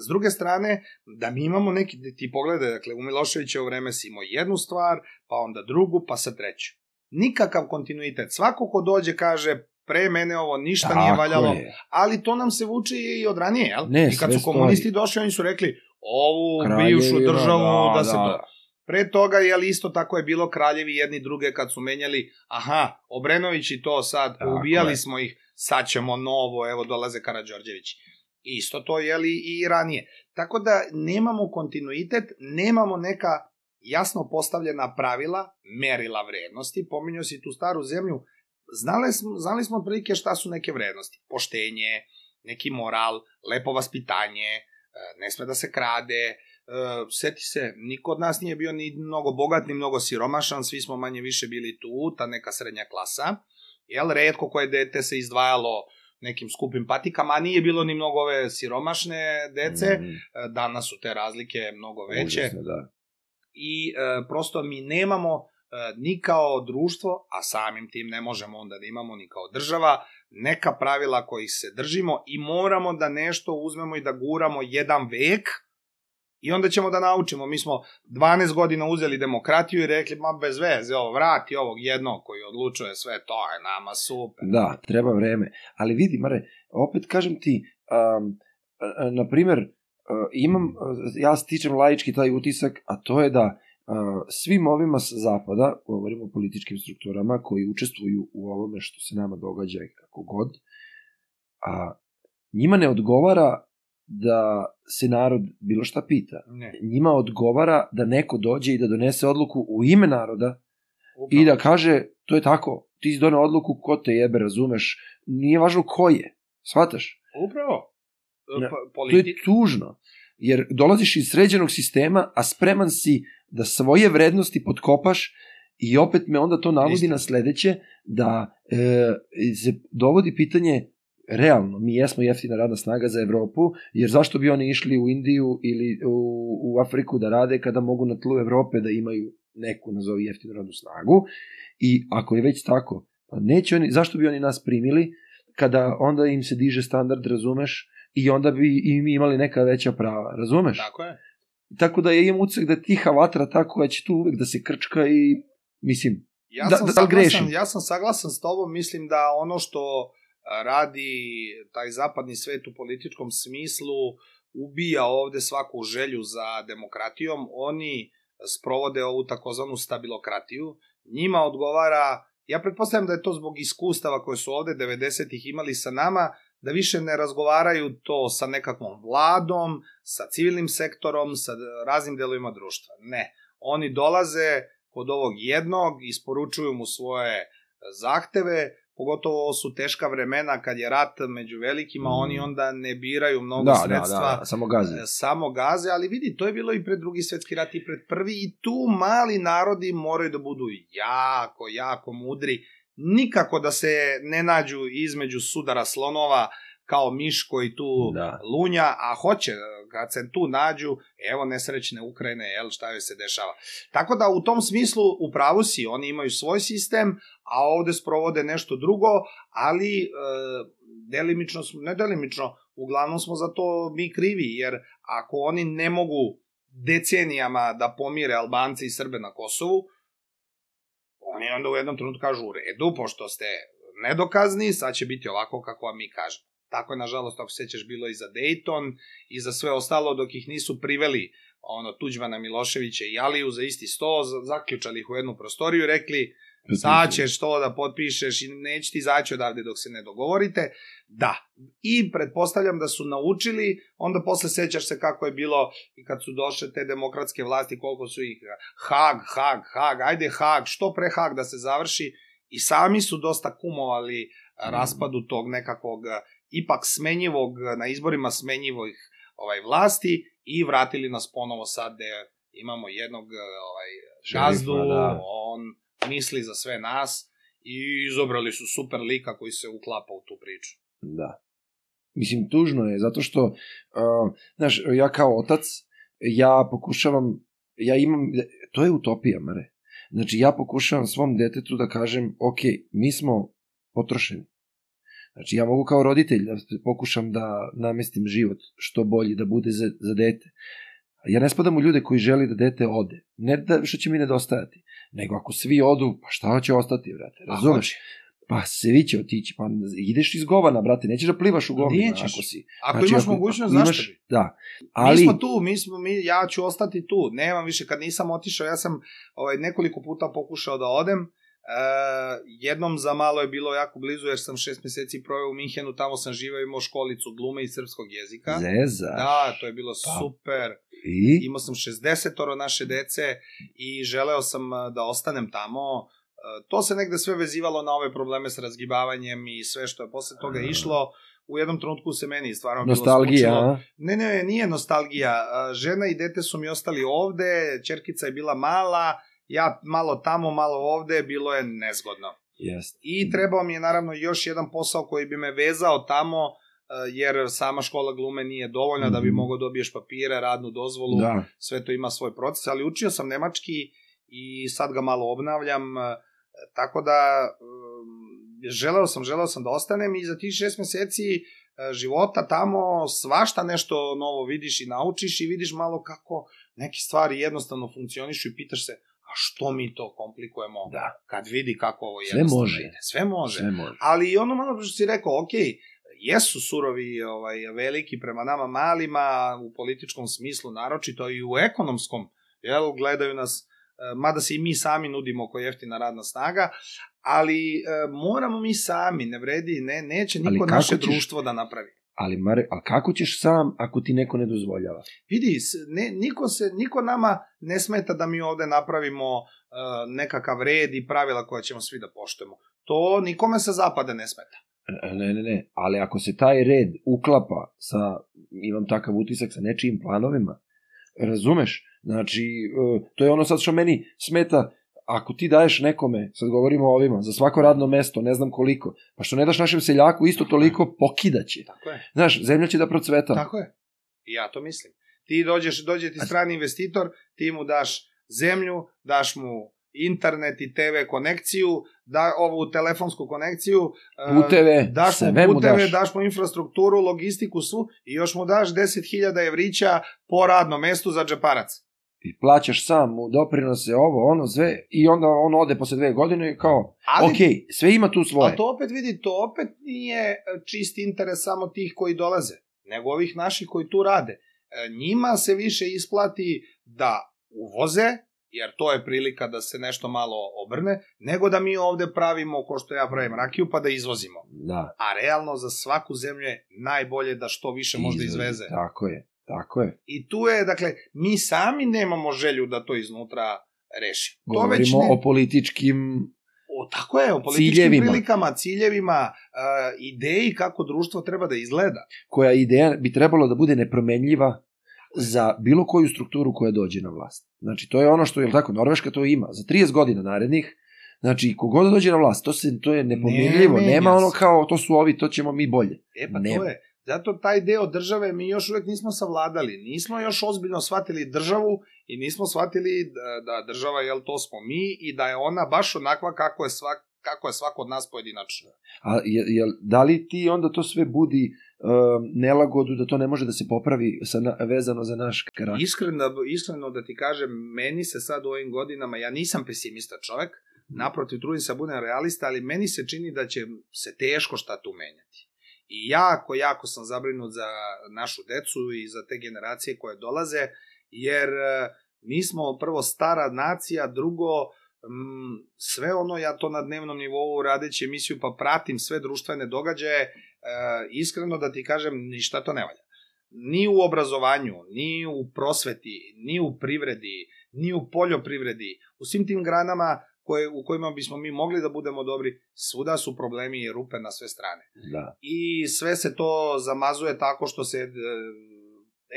s druge strane, da mi imamo neki, da ti pogledaj, dakle, u Miloševićevo vreme si imao jednu stvar, pa onda drugu, pa sad treću. Nikakav kontinuitet. Svako ko dođe kaže, pre mene ovo ništa nije Tako valjalo, je. ali to nam se vuče i od ranije, jel? Ne, I kad su komunisti stoji. došli, oni su rekli, ovu Kraljevina, bivšu državu da, da, se da. Pre toga, jel isto tako je bilo kraljevi jedni druge kad su menjali, aha, Obrenović i to sad, Tako ubijali je. smo ih, sad ćemo novo, evo dolaze Karadžorđević. Isto to je li i ranije. Tako da nemamo kontinuitet, nemamo neka jasno postavljena pravila, merila vrednosti, pominjao si tu staru zemlju, znali smo, znali smo otprilike šta su neke vrednosti. Poštenje, neki moral, lepo vaspitanje, e, ne sme da se krade, Uh, seti se, niko od nas nije bio ni mnogo bogat, ni mnogo siromašan, svi smo manje više bili tu, ta neka srednja klasa. Jel, redko koje dete se izdvajalo nekim skupim patikama, a nije bilo ni mnogo ove siromašne dece, Mm, E, danas su te razlike mnogo veće užasno, da. I e, prosto mi nemamo e, ni kao društvo, a samim tim ne možemo onda da imamo ni kao država, neka pravila kojih se držimo i moramo da nešto uzmemo i da guramo jedan vek i onda ćemo da naučimo. Mi smo 12 godina uzeli demokratiju i rekli, ma bez veze, ovo, vrati ovog jednog koji odlučuje sve, to je nama super. Da, treba vreme. Ali vidi, Mare, opet kažem ti, um, na primer, imam, a, ja stičem laički taj utisak, a to je da a, svim ovima sa zapada, govorimo o političkim strukturama koji učestvuju u ovome što se nama događa i kako god, a njima ne odgovara da se narod bilo šta pita. Ne, Njima odgovara da neko dođe i da donese odluku u ime naroda upravo. i da kaže, to je tako, ti si donao odluku, ko te jebe, razumeš, nije važno ko je, shvataš? Upravo. Ne, Pa, To je tužno, jer dolaziš iz sređenog sistema, a spreman si da svoje vrednosti potkopaš i opet me onda to navodi Istina. na sledeće, da e, se dovodi pitanje, realno, mi jesmo jeftina radna snaga za Evropu, jer zašto bi oni išli u Indiju ili u, u Afriku da rade kada mogu na tlu Evrope da imaju neku, nazovi, jeftinu radnu snagu? I ako je već tako, pa neće oni, zašto bi oni nas primili kada onda im se diže standard, razumeš, i onda bi i mi imali neka veća prava, razumeš? tako je. Tako da ja imam utisak da je tiha vatra tako koja će tu uvek da se krčka i, mislim, Ja Da- sam da li saglasan, grešim? ja sam saglasan s tobom, mislim da ono što a, radi taj zapadni svet u političkom smislu ubija ovde svaku želju za demokratijom, oni sprovode ovu takozvanu stabilokratiju, njima odgovara, ja pretpostavljam da je to zbog iskustava koje su ovde 90-ih imali sa nama, da više ne razgovaraju to sa nekakvom vladom, sa civilnim sektorom, sa raznim delovima društva. Ne, oni dolaze kod ovog jednog, isporučuju mu svoje zahteve, pogotovo ovo su teška vremena kad je rat među velikima, Mm. oni onda ne biraju mnogo Da, da, sredstva. da, da, samo gazi. e, samo gaze, ali vidi, to je bilo i pred drugi svetski rat i pred prvi i tu mali narodi moraju da budu jako, jako mudri, nikako da se ne nađu između sudara slonova kao miš koji tu Da. lunja, a hoće, kad se tu nađu, evo nesrećne Ukrajine, jel, šta joj se dešava. Tako da u tom smislu u pravu si, oni imaju svoj sistem, a ovde sprovode nešto drugo, ali e, delimično, ne delimično, uglavnom smo za to mi krivi, jer ako oni ne mogu decenijama da pomire Albanci i Srbe na Kosovu, oni onda u jednom trenutku kažu u redu, pošto ste nedokazni, sad će biti ovako kako vam mi kažemo. Tako je, nažalost, ako se sećaš, bilo i za Dayton i za sve ostalo, dok ih nisu priveli ono, Tuđmana Miloševića i Aliju za isti sto, za- zaključali ih u jednu prostoriju i rekli, sad ćeš to da potpišeš i neće ti izaći odavde dok se ne dogovorite. Da. I pretpostavljam da su naučili, onda posle sećaš se kako je bilo i kad su došle te demokratske vlasti, koliko su ih Hag, Hag, Hag, ajde Hag, što pre Hag da se završi i sami su dosta kumovali a, raspadu tog nekakvog ipak smenjivog, na izborima smenjivih ovaj, vlasti i vratili nas ponovo sad gde imamo jednog ovaj, gazdu, da. on misli za sve nas i izobrali su super lika koji se uklapa u tu priču. Da. Mislim, tužno je, zato što, uh, znaš, ja kao otac, ja pokušavam, ja imam, to je utopija, Mare. Znači, ja pokušavam svom detetu da kažem, ok, mi smo potrošeni. Znači, ja mogu kao roditelj da pokušam da namestim život što bolji, da bude za, za dete. Ja ne spadam u ljude koji želi da dete ode. Ne da što će mi nedostajati, nego ako svi odu, pa šta će ostati, brate, razumeš? Pa svi će otići, pa ideš iz govana, brate, nećeš da plivaš u govnima Nećeš. ako si. Ako Znači, imaš mogućnost, zašto bi? Da, Ali... Mi smo tu, mi smo, mi, ja ću ostati tu, nemam više, kad nisam otišao, ja sam ovaj, nekoliko puta pokušao da odem, e, jednom za malo je bilo jako blizu, jer sam šest meseci proveo u Minhenu, tamo sam živeo, imao školicu glume i srpskog jezika. Zeza. Da, to je bilo Pa. super. I? Imao sam 60 naše dece i želeo sam a, da ostanem tamo. E, To se negde sve vezivalo na ove probleme sa razgibavanjem i sve što je posle toga išlo. U jednom trenutku se meni stvarno bilo Nostalgija, skučilo. a? Ne, ne, nije nostalgija. Žena i dete su mi ostali ovde, čerkica je bila mala, ja malo tamo, malo ovde, bilo je nezgodno. Jeste. I trebao mi je naravno još jedan posao koji bi me vezao tamo, a, jer sama škola glume nije dovoljna da bi Mhm. mogao dobiješ papire, radnu dozvolu, Da. sve to ima svoj proces, ali učio sam nemački i sad ga malo obnavljam, e, tako da um, želeo sam, želeo sam da ostanem i za tih šest meseci e, života tamo svašta nešto novo vidiš i naučiš i vidiš malo kako neke stvari jednostavno funkcionišu i pitaš se što mi to komplikujemo Da. kad vidi kako ovo Sve jednostavno može. ide. Sve može. Sve može. Ali i ono malo što si rekao, ok, jesu surovi ovaj, veliki prema nama malima u političkom smislu, naročito i u ekonomskom, jel, gledaju nas, e, mada se i mi sami nudimo kao jeftina radna snaga, ali e, moramo mi sami, ne vredi, ne, neće niko naše ćeš- društvo da napravi. Ali, Mare, ali kako ćeš sam ako ti neko ne dozvoljava? Vidi, ne, niko, se, niko nama ne smeta da mi ovde napravimo uh, nekakav red i pravila koja ćemo svi da poštujemo. To nikome sa zapada ne smeta. Ne, ne, ne, ali ako se taj red uklapa sa, imam takav utisak, sa nečijim planovima, razumeš? Znači, e, to je ono sad što meni smeta, ako ti daješ nekome, sad govorimo o ovima, za svako radno mesto, ne znam koliko, pa što ne daš našem seljaku isto toliko, pokidaće. Tako je. Znaš, zemlja će da procveta. Tako je. I ja to mislim. Ti dođeš, dođe ti strani investitor, ti mu daš zemlju, daš mu internet i TV konekciju, da ovu telefonsku konekciju, e, Puteve, daš mu puteve, daš. daš mu infrastrukturu, logistiku svu i još mu daš 10.000 evrića po radnom mestu za džeparac. I plaćaš sam mu doprinose, ovo, ono, sve, i onda on ode posle dve godine i kao, Ali, ok, sve ima tu svoje. A to opet vidi, to opet nije e, čist interes samo tih koji dolaze, nego ovih naših koji tu rade. E, Njima se više isplati da uvoze, jer to je prilika da se nešto malo obrne, nego da mi ovde pravimo, ko što ja pravim rakiju, pa da izvozimo. Da. A realno za svaku zemlju je najbolje da što više možda izveze. Tako je, tako je. I tu je, dakle, mi sami nemamo želju da to iznutra rešimo. To već Govorimo ne, o političkim o, tako je, o političkim Ciljevima. prilikama, ciljevima, uh, ideji kako društvo treba da izgleda. koja ideja bi trebalo da bude nepromenljiva za bilo koju strukturu koja dođe na vlast. Znači, to je ono što, je tako, Norveška to ima. Za 30 godina narednih, znači, kogod dođe na vlast, to, se, to je nepomenljivo. menja Nema ono kao, to su ovi, to ćemo mi bolje. E pa Nema. to je. Zato taj deo države mi još uvek nismo savladali. Nismo još ozbiljno shvatili državu i nismo shvatili da, da država, jel, to smo mi i da je ona baš onakva kako je svak, kako je svako od nas pojedinačno. A je, je, da li ti onda to sve budi um, nelagodu da to ne može da se popravi sa na, vezano za naš karakter? Iskreno, iskreno da ti kažem, meni se sad u ovim godinama, ja nisam pesimista čovek, naprotiv, trudim se da budem realista, ali meni se čini da će se teško šta tu menjati. I jako, jako sam zabrinut za našu decu i za te generacije koje dolaze, jer e, mi smo prvo stara nacija, drugo, mm, sve ono, ja to na dnevnom nivou radeći emisiju, pa pratim sve društvene događaje, e, iskreno da ti kažem, ništa to ne valja. Ni u obrazovanju, ni u prosveti, ni u privredi, ni u poljoprivredi, u svim tim granama koje, u kojima bismo mi mogli da budemo dobri, svuda su problemi i rupe na sve strane. Da. I sve se to zamazuje tako što se e,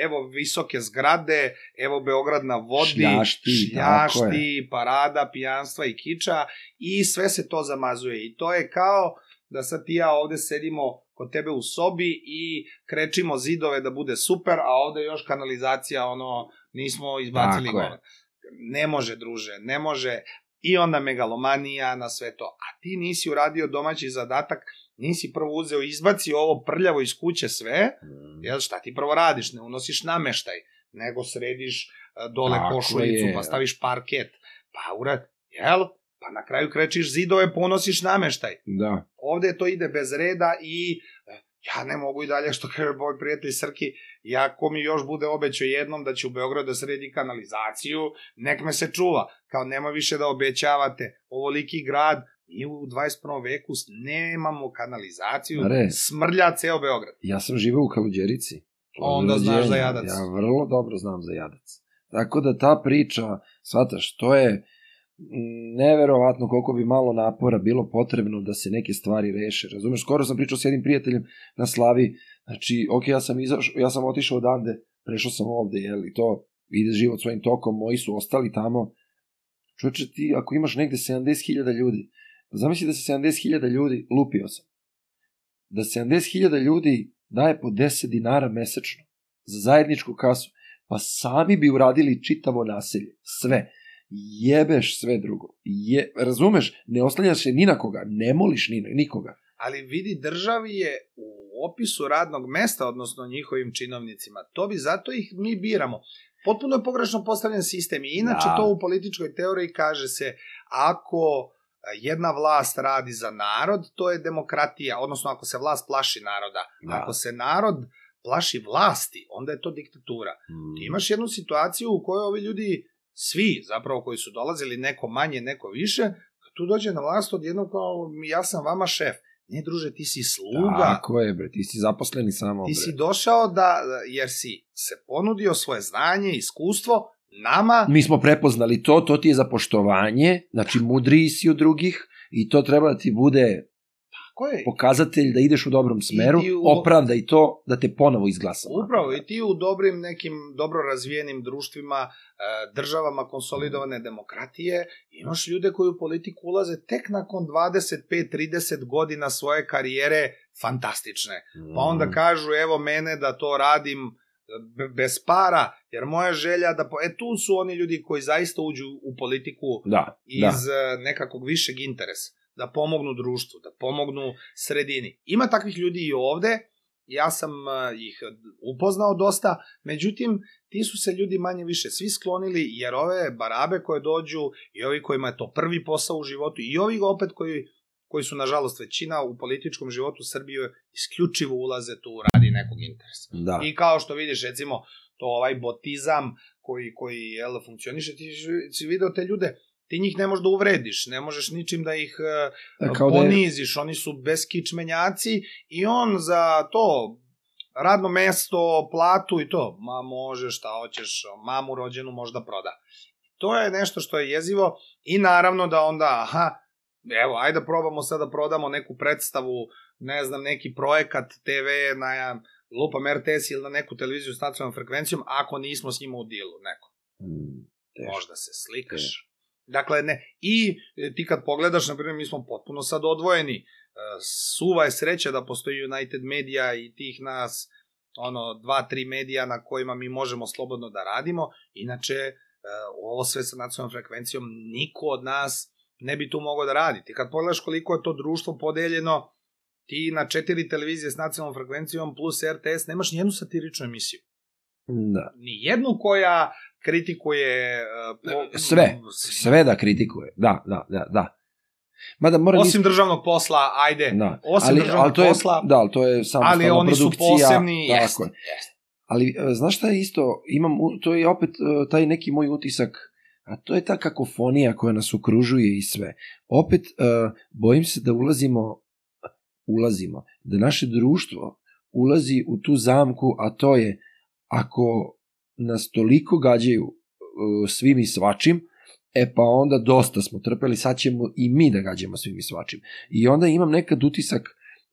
evo visoke zgrade, evo Beograd na vodi, Šljašti, šljašti parada, pijanstva i kiča i sve se to zamazuje i to je kao da sad ti ja ovde sedimo kod tebe u sobi i krečimo zidove da bude super, a ovde još kanalizacija, ono, nismo izbacili gore. Ne može, druže, ne može. I onda megalomanija na sve to. A ti nisi uradio domaći zadatak, nisi prvo uzeo, izbaci ovo prljavo iz kuće sve, jel, šta ti prvo radiš? Ne unosiš nameštaj, nego središ e, dole Tako košuljicu, je. pa staviš parket, pa urad, jel? Pa na kraju krečiš zidove, ponosiš nameštaj Da. ovde to ide bez reda i e, ja ne mogu i dalje, što kaže moj prijatelj Srki, ja ko mi još bude obećao jednom da će u Beogradu da sredi kanalizaciju, nek me se čuva. Kao nema više da obećavate, ovoliki grad, mi u 21. veku nemamo kanalizaciju, Are. smrlja ceo Beograd. Ja sam živeo u Kaluđerici. Onda znaš za. Jadac. Ja vrlo dobro znam za Jadac. Tako da ta priča, shvataš, to je mm, neverovatno koliko bi malo napora bilo potrebno da se neke stvari reše. Razumeš, skoro sam pričao s jednim prijateljem na Slavi, znači, ok, ja sam, izašao, ja sam otišao odande, prešao sam ovde, jel, i to ide život svojim tokom, moji su ostali tamo. Čovječe, ti ako imaš negde 70.000 ljudi, zamisli da se 70.000 ljudi, lupio sam, da 70.000 ljudi daje po 10 dinara mesečno za zajedničku kasu, pa sami bi uradili čitavo naselje, sve. Jebeš sve drugo. Je, razumeš, ne oslanjaš se ni na koga, ne moliš ni nikoga. Ali vidi, državi je u opisu radnog mesta, odnosno njihovim činovnicima, to bi zato ih mi biramo. Potpuno je pogrešno postavljen sistem i inače Da. to u političkoj teoriji kaže se ako a, jedna vlast radi za narod, to je demokratija, odnosno ako se vlast plaši naroda. Da. Ako se narod plaši vlasti, onda je to diktatura. Ti imaš jednu situaciju u kojoj ovi ljudi, svi zapravo koji su dolazili, neko manje, neko više, tu dođe na vlast od jednog kao, ja sam vama šef. Ne, druže, ti si sluga. Tako je, bre, ti si zaposleni samo, Ti bre. si došao da, jer si se ponudio svoje znanje, iskustvo, nama, Mi smo prepoznali to, to ti je za poštovanje, znači mudriji si od drugih i to treba da ti bude ko je, pokazatelj da ideš u dobrom smeru, ti u- opravda i to da te ponovo izglasamo. Upravo, i ti u dobrim nekim dobro razvijenim društvima, e, državama konsolidovane demokratije, imaš ljude koji u politiku ulaze tek nakon 25-30 godina svoje karijere fantastične. Pa onda Mm. kažu, evo mene da to radim be- bez para, jer moja želja da... Po... E tu su oni ljudi koji zaista uđu u politiku Da, iz da. da. nekakvog višeg interesa, da pomognu društvu, da pomognu sredini. Ima takvih ljudi i ovde, ja sam eh, ih upoznao dosta, međutim, ti su se ljudi manje više svi sklonili, jer ove barabe koje dođu i ovi kojima je to prvi posao u životu i ovi opet koji, koji su nažalost većina u političkom životu Srbije isključivo ulaze tu radi nekog interesa. Da. I kao što vidiš, recimo, to ovaj botizam koji, koji jel, funkcioniše, ti si video te ljude, ti njih ne možeš da uvrediš, ne možeš ničim da ih e, Da, kao da je, poniziš, oni su beskičmenjaci i on za to radno mesto, platu i to, ma može šta hoćeš, mamu rođenu možda proda. To je nešto što je jezivo i naravno da onda, aha, Evo, ajde da probamo sad da prodamo neku predstavu, ne znam, neki projekat TV na lupam RTS ili na neku televiziju s nacionalnom frekvencijom, ako nismo s njima u dilu, neko. Mm, teško. Možda se slikaš. Dakle, ne. I e, ti kad pogledaš, na primjer, mi smo potpuno sad odvojeni. E, Suva je sreća da postoji United Media i tih nas ono, dva, tri medija na kojima mi možemo slobodno da radimo. Inače, e, ovo sve sa nacionalnom frekvencijom, niko od nas ne bi tu mogao da radi. Ti kad pogledaš koliko je to društvo podeljeno, ti na četiri televizije s nacionalnom frekvencijom plus RTS nemaš nijednu satiričnu emisiju. Da. Ni jednu koja kritikuje... Uh, po, Sve, sve da kritikuje. Da, da, da, da. Mada mora Osim državnog posla, ajde. Da. Osim ali, državnog ali to je, posla, Da, ali to je samostalna ali oni su posebni, tako jeste, je. Ali, e, znaš šta je isto, imam, to je opet e, taj neki moj utisak, a to je ta kakofonija koja nas okružuje i sve. Opet, e, bojim se da ulazimo, ulazimo, da naše društvo ulazi u tu zamku, a to je, ako nas toliko gađaju e, svim i svačim, e pa onda dosta smo trpeli, sad ćemo i mi da gađamo svim i svačim. I onda imam nekad utisak,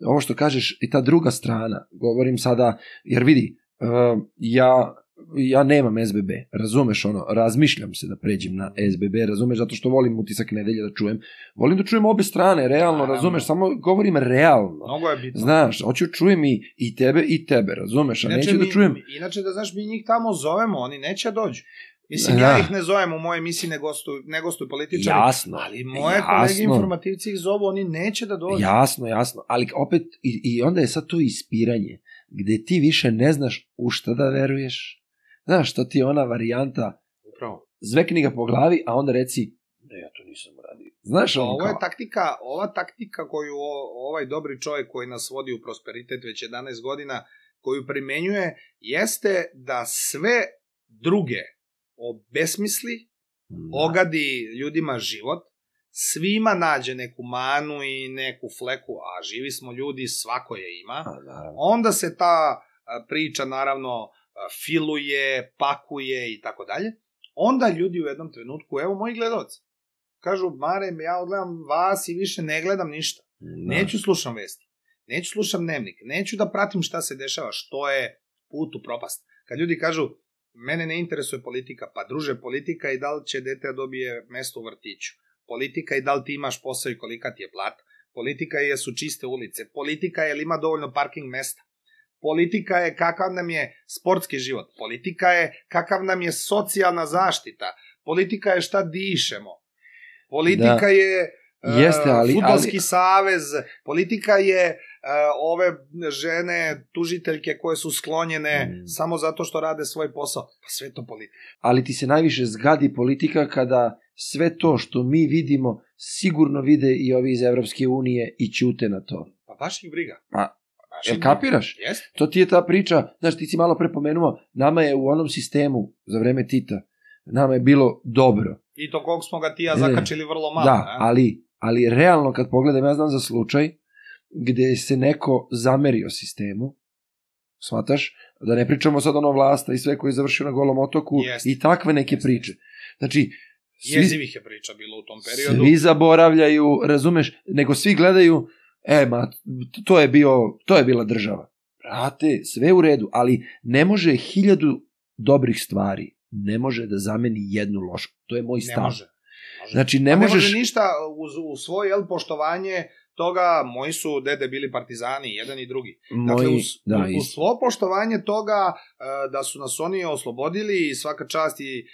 ovo što kažeš, i ta druga strana, govorim sada, jer vidi, uh, ja, ja nemam SBB, razumeš ono, razmišljam se da pređem na SBB, razumeš, zato što volim utisak nedelje da čujem, volim da čujem obe strane, realno, Naravno. razumeš, samo govorim realno. Mnogo je bitno. Znaš, hoću čujem i, i tebe i tebe, razumeš, a neću mi, da čujem... Inače, da znaš, mi njih tamo zovemo, oni neće da dođu. Mislim, Da. ja ih ne zovem u moje emisiji, ne gostuju, ne gostuju političari. Jasno, Ali moje jasno. kolege informativci ih zovu, oni neće da dođu. Jasno, jasno, ali opet i, i onda je sad to ispiranje, gde ti više ne znaš u šta da veruješ. Znaš, to ti je ona varijanta, Upravo. zvekni ga po glavi, a onda reci, ne, ja to nisam uradio. Znaš, ono Ovo je kao, taktika, ova taktika koju o, ovaj dobri čovjek koji nas vodi u prosperitet već 11 godina, koju primenjuje, jeste da sve druge obesmisli, Da. ogadi ljudima život, svima nađe neku manu i neku fleku, a živi smo ljudi, svako je ima, A, naravno. onda se ta priča naravno filuje, pakuje i tako dalje, onda ljudi u jednom trenutku, evo moji gledalci, kažu, Mare, ja odgledam vas i više ne gledam ništa. Da. Neću slušam vesti, neću slušam dnevnik, neću da pratim šta se dešava, što je put u propast. Kad ljudi kažu, mene ne interesuje politika, pa druže, politika i da li će dete da dobije mesto u vrtiću. Politika i da li ti imaš posao i kolika ti je plata. Politika je su čiste ulice. Politika je li ima dovoljno parking mesta. Politika je kakav nam je sportski život. Politika je kakav nam je socijalna zaštita. Politika je šta dišemo. Politika Da. je e, Jeste, ali- futbolski ali- savez. Politika je e, ove žene tužiteljke koje su sklonjene Mm. samo zato što rade svoj posao. Pa sve to politika. ali ti se najviše zgadi politika kada sve to što mi vidimo sigurno vide i ovi iz Evropske unije i ćute na to. Pa baš ih briga. Pa, Jel briga. kapiraš? Jeste. To ti je ta priča, znaš, ti si malo prepomenuo, nama je u onom sistemu za vreme Tita, nama je bilo dobro. I to kog smo ga ti ja E, zakačili vrlo malo. da, ne? ali, ali realno kad pogledam, ja znam za slučaj gde se neko zamerio sistemu, shvataš, da ne pričamo sad ono vlasta i sve koji je završio na golom otoku Jeste. i takve neke Jeste. priče. Znači, svi, Jezivih je priča bilo u tom periodu. svi zaboravljaju, razumeš, nego svi gledaju, e, ma, to je, bio, to je bila država. Brate, sve u redu, ali ne može hiljadu dobrih stvari, ne može da zameni jednu lošu. To je moj Ne stav. može. može. Znači, Pa ne možeš... može ništa uz, uz svoje jel, poštovanje toga, moji su dede bili partizani, jedan i drugi. Dakle, moji, uz, da, uz isto. svo poštovanje toga e, da su nas oni oslobodili i svaka čast i e,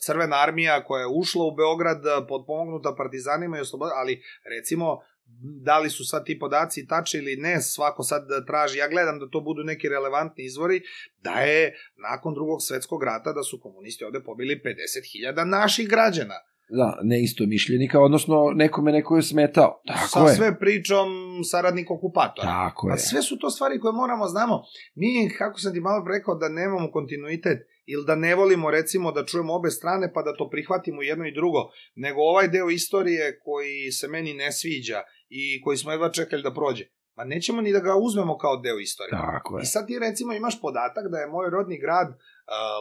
crvena armija koja je ušla u Beograd e, podpomognuta partizanima i oslobodila, ali recimo da li su sad ti podaci tačni ili ne, svako sad traži, ja gledam da to budu neki relevantni izvori, da je nakon drugog svetskog rata da su komunisti ovde pobili 50.000 naših građana. Da, ne isto mišljenika, odnosno nekome neko je smetao. Tako sa je. sve pričom saradnik okupatora. Tako A je. sve su to stvari koje moramo znamo. Mi, kako sam ti malo rekao, da nemamo kontinuitet ili da ne volimo recimo da čujemo obe strane pa da to prihvatimo jedno i drugo, nego ovaj deo istorije koji se meni ne sviđa i koji smo jedva čekali da prođe. Ma nećemo ni da ga uzmemo kao deo istorije. Tako je. I sad ti recimo imaš podatak da je moj rodni grad uh,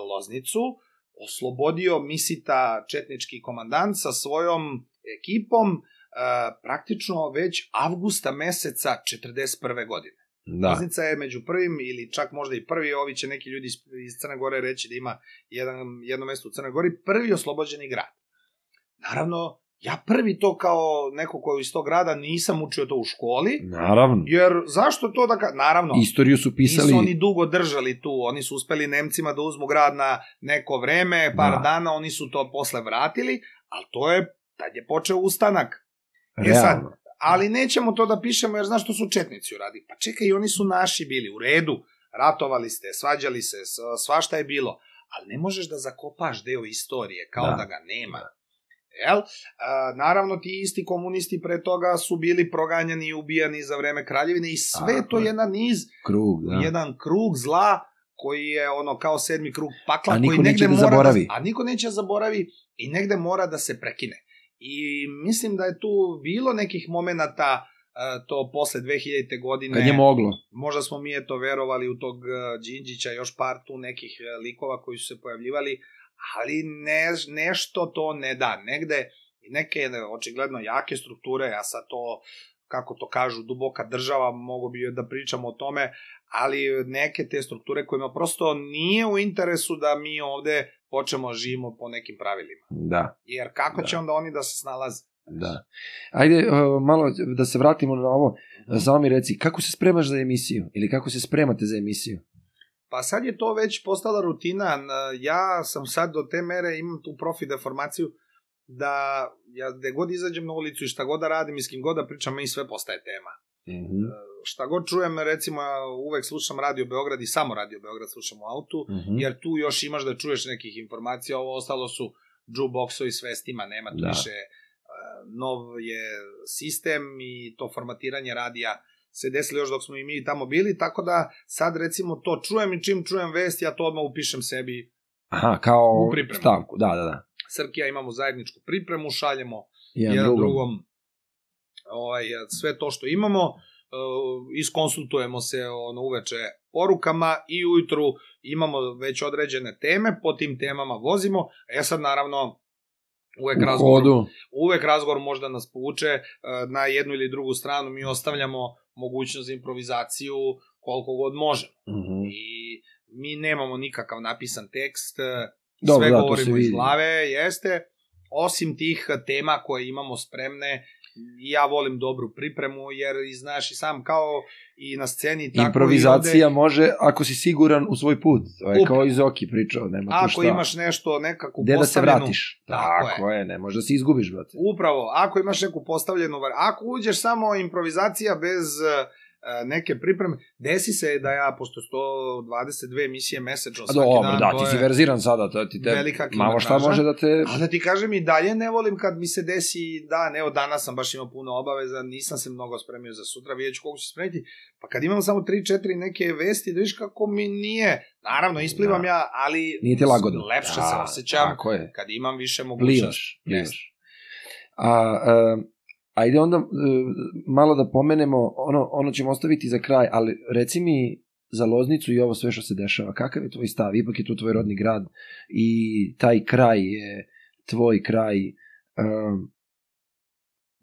Loznicu oslobodio Misita četnički komandant sa svojom ekipom uh, praktično već avgusta meseca 41. godine. Da. Loznica je među prvim ili čak možda i prvi, ovi će neki ljudi iz, iz Crne Gore reći da ima jedan, jedno mesto u Crnoj Gori, prvi oslobođeni grad. Naravno, ja prvi to kao neko ko je iz tog grada nisam učio to u školi, Naravno. jer zašto to da... Ka... Naravno, Istoriju su pisali... nisu oni dugo držali tu, oni su uspeli Nemcima da uzmu grad na neko vreme, par Da. dana, oni su to posle vratili, ali to je, tad je počeo ustanak. E sad, Realno. ali nećemo to da pišemo jer znaš što su četnici uradili. Pa čekaj, oni su naši bili u redu, ratovali ste, svađali se, svašta je bilo, ali ne možeš da zakopaš deo istorije kao Da. da, ga nema. Jel? A, naravno, ti isti komunisti pre toga su bili proganjani i ubijani za vreme kraljevine i sve Tako to je. jedan niz, Krug, da. jedan krug zla koji je ono kao sedmi krug pakla A koji negde da mora zaboravi. Da, a niko neće da zaboravi i negde mora da se prekine. I mislim da je tu bilo nekih momenata e, to posle 2000. godine. Kad je moglo. Možda smo mi eto verovali u tog e, Đinđića, još par tu nekih e, likova koji su se pojavljivali, ali ne, nešto to ne da. Negde neke e, očigledno jake strukture, ja sad to kako to kažu, duboka država, mogu bi da pričamo o tome, ali neke te strukture kojima prosto nije u interesu da mi ovde počnemo da živimo po nekim pravilima. Da, Jer kako Da. će onda oni da se snalaze? da. Ajde, uh, malo da se vratimo na ovo. Samo mi reci, kako se spremaš za emisiju? Ili kako se spremate za emisiju? Pa sad je to već postala rutina. Ja sam sad do te mere imam tu profi deformaciju da ja gde god izađem na ulicu i šta god da radim i s kim god da pričam, meni sve postaje tema. Mhm. Šta god čujem, recimo, uvek slušam Radio Beograd i samo Radio Beograd slušam u autu, Mhm. jer tu još imaš da čuješ nekih informacija, ovo ostalo su jukeboxovi s vestima, nema tu Da. više e, nov je sistem i to formatiranje radija se desilo još dok smo i mi tamo bili, tako da sad recimo to čujem i čim čujem vest, ja to odmah upišem sebi. Aha, kao U pripremu. stavku, da, da, da. Srkija imamo zajedničku pripremu, šaljemo Jedan, jedan drugom. drugom ovaj, sve to što imamo, e, iskonsultujemo se ono uveče porukama i ujutru imamo već određene teme, po tim temama vozimo, e sad naravno uvek razgovor, uvek razgovor možda nas povuče e, na jednu ili drugu stranu, mi ostavljamo mogućnost za improvizaciju koliko god možemo. Mhm. I mi nemamo nikakav napisan tekst, e, Dobro, sve da, govorimo iz glave, jeste, osim tih tema koje imamo spremne, ja volim dobru pripremu, jer znaš i sam kao i na sceni, tako Improvizacija i ovde, može ako si siguran u svoj put. To je Upravo. kao i Zoki pričao, nema tu šta. ako imaš nešto, nekakvu Gde da se postavljenu... vratiš? Tako Tako je, ne može da se izgubiš, brate. Upravo, ako imaš neku postavljenu... Ako uđeš samo improvizacija bez e, neke pripreme, desi se da ja, posto 122 emisije mesečno svaki dobro, dan, da, to ti si verziran sada, to ti te... velika Malo šta može da te... A da ti kažem i dalje ne volim kad mi se desi dan, evo danas sam baš imao puno obaveza, nisam se mnogo spremio za sutra, vidjet ću koliko ću se spremiti, pa kad imam samo 3-4 neke vesti, da vidiš kako mi nije, naravno isplivam Da. ja, ali Nije ti lagodno. lepše Da, se osjećam kad imam više mogućnosti. Plivaš, plivaš. A, a, ajde onda e, malo da pomenemo, ono, ono ćemo ostaviti za kraj, ali reci mi za Loznicu i ovo sve što se dešava, kakav je tvoj stav? Ipak je to tvoj rodni grad i taj kraj je tvoj kraj. Um,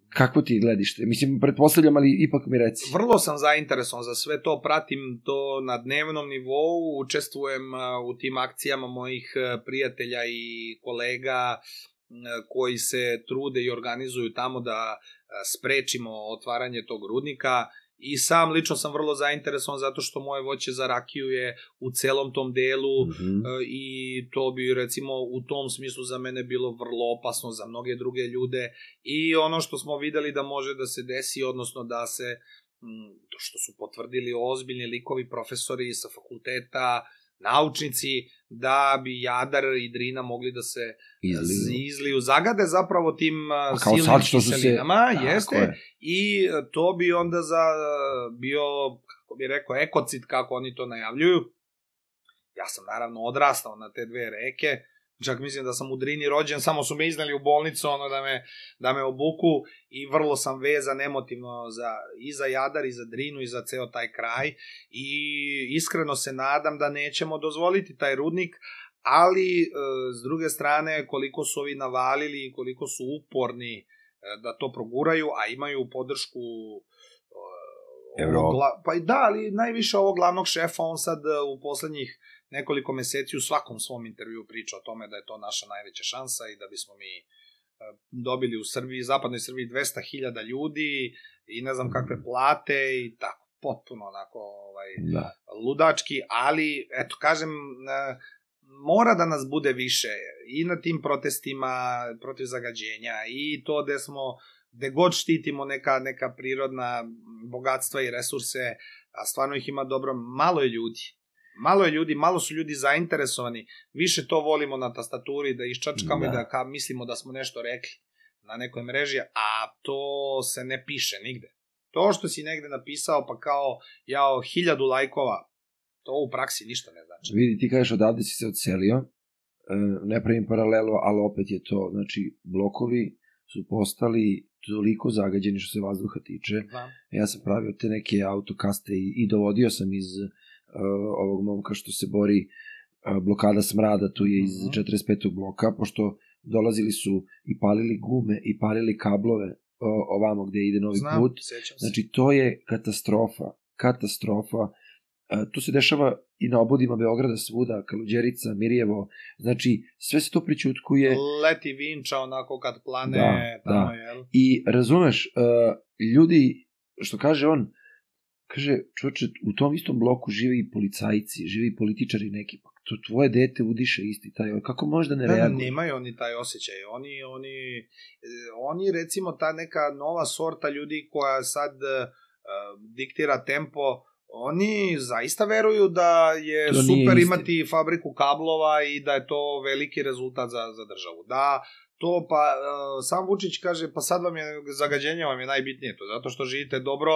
kako ti gledište? Mislim, pretpostavljam, ali ipak mi reci. Vrlo sam zainteresovan za sve to, pratim to na dnevnom nivou, učestvujem a, u tim akcijama mojih prijatelja i kolega koji se trude i organizuju tamo da sprečimo otvaranje tog rudnika i sam lično sam vrlo zainteresovan zato što moje voće za rakiju je u celom tom delu Mhm. E, i to bi recimo u tom smislu za mene bilo vrlo opasno za mnoge druge ljude i ono što smo videli da može da se desi odnosno da se to što su potvrdili ozbiljni likovi profesori sa fakulteta naučnici da bi Jadar i Drina mogli da se Izliju. izliju, zagade zapravo tim kao silnim sad što su se... kiselinama, Tako jeste, je. i to bi onda za bio, kako bi rekao, ekocid, kako oni to najavljuju. Ja sam naravno odrastao na te dve reke, čak mislim da sam u Drini rođen, samo su me iznali u bolnicu ono da me, da me obuku i vrlo sam vezan emotivno za, i za Jadar i za Drinu i za ceo taj kraj i iskreno se nadam da nećemo dozvoliti taj rudnik, ali e, s druge strane koliko su ovi navalili i koliko su uporni da to proguraju, a imaju podršku e, Evrope. gla- pa i da, ali najviše ovog glavnog šefa, on sad e, u poslednjih nekoliko meseci u svakom svom intervju priča o tome da je to naša najveća šansa i da bismo mi e, dobili u Srbiji, zapadnoj Srbiji 200.000 ljudi i ne znam kakve plate i tako, potpuno onako ovaj, Da. ludački, ali eto kažem e, mora da nas bude više i na tim protestima protiv zagađenja i to gde smo gde god štitimo neka neka prirodna bogatstva i resurse, a stvarno ih ima dobro, malo je ljudi. Malo je ljudi, malo su ljudi zainteresovani. Više to volimo na tastaturi da iščačkamo Da. i da ka, mislimo da smo nešto rekli na nekoj mreži, a to se ne piše nigde. To što si negde napisao pa kao jao hiljadu lajkova, to u praksi ništa ne znači. Vidi, ti kažeš odavde si se odselio, e, ne pravim paralelu, ali opet je to, znači, blokovi su postali toliko zagađeni što se vazduha tiče. Da. Ja sam pravio te neke autokaste i, i dovodio sam iz ovog momka što se bori uh, blokada smrada, tu je iz Mhm. 45. bloka, pošto dolazili su i palili gume i palili kablove ovamo gde ide novi Znam, put. Znači, to je katastrofa. Katastrofa. To se dešava i na obodima Beograda svuda, Kaluđerica, Mirjevo. Znači, sve se to pričutkuje. Leti vinča onako kad plane Da, tamo, da. jel? I razumeš, ljudi, što kaže on, kaže, čoče, u tom istom bloku žive i policajci, žive i političari neki, pa to tvoje dete udiše isti taj, kako može da ne Ne, ne, reaguje? nemaju oni taj osjećaj. Oni, oni, e, oni recimo ta neka nova sorta ljudi koja sad uh, diktira tempo, oni zaista veruju da je To super imati fabriku kablova i da je to veliki rezultat za, za državu. Da, to pa, uh, sam Vučić kaže, pa sad vam je, zagađenje vam je najbitnije to, zato što živite dobro,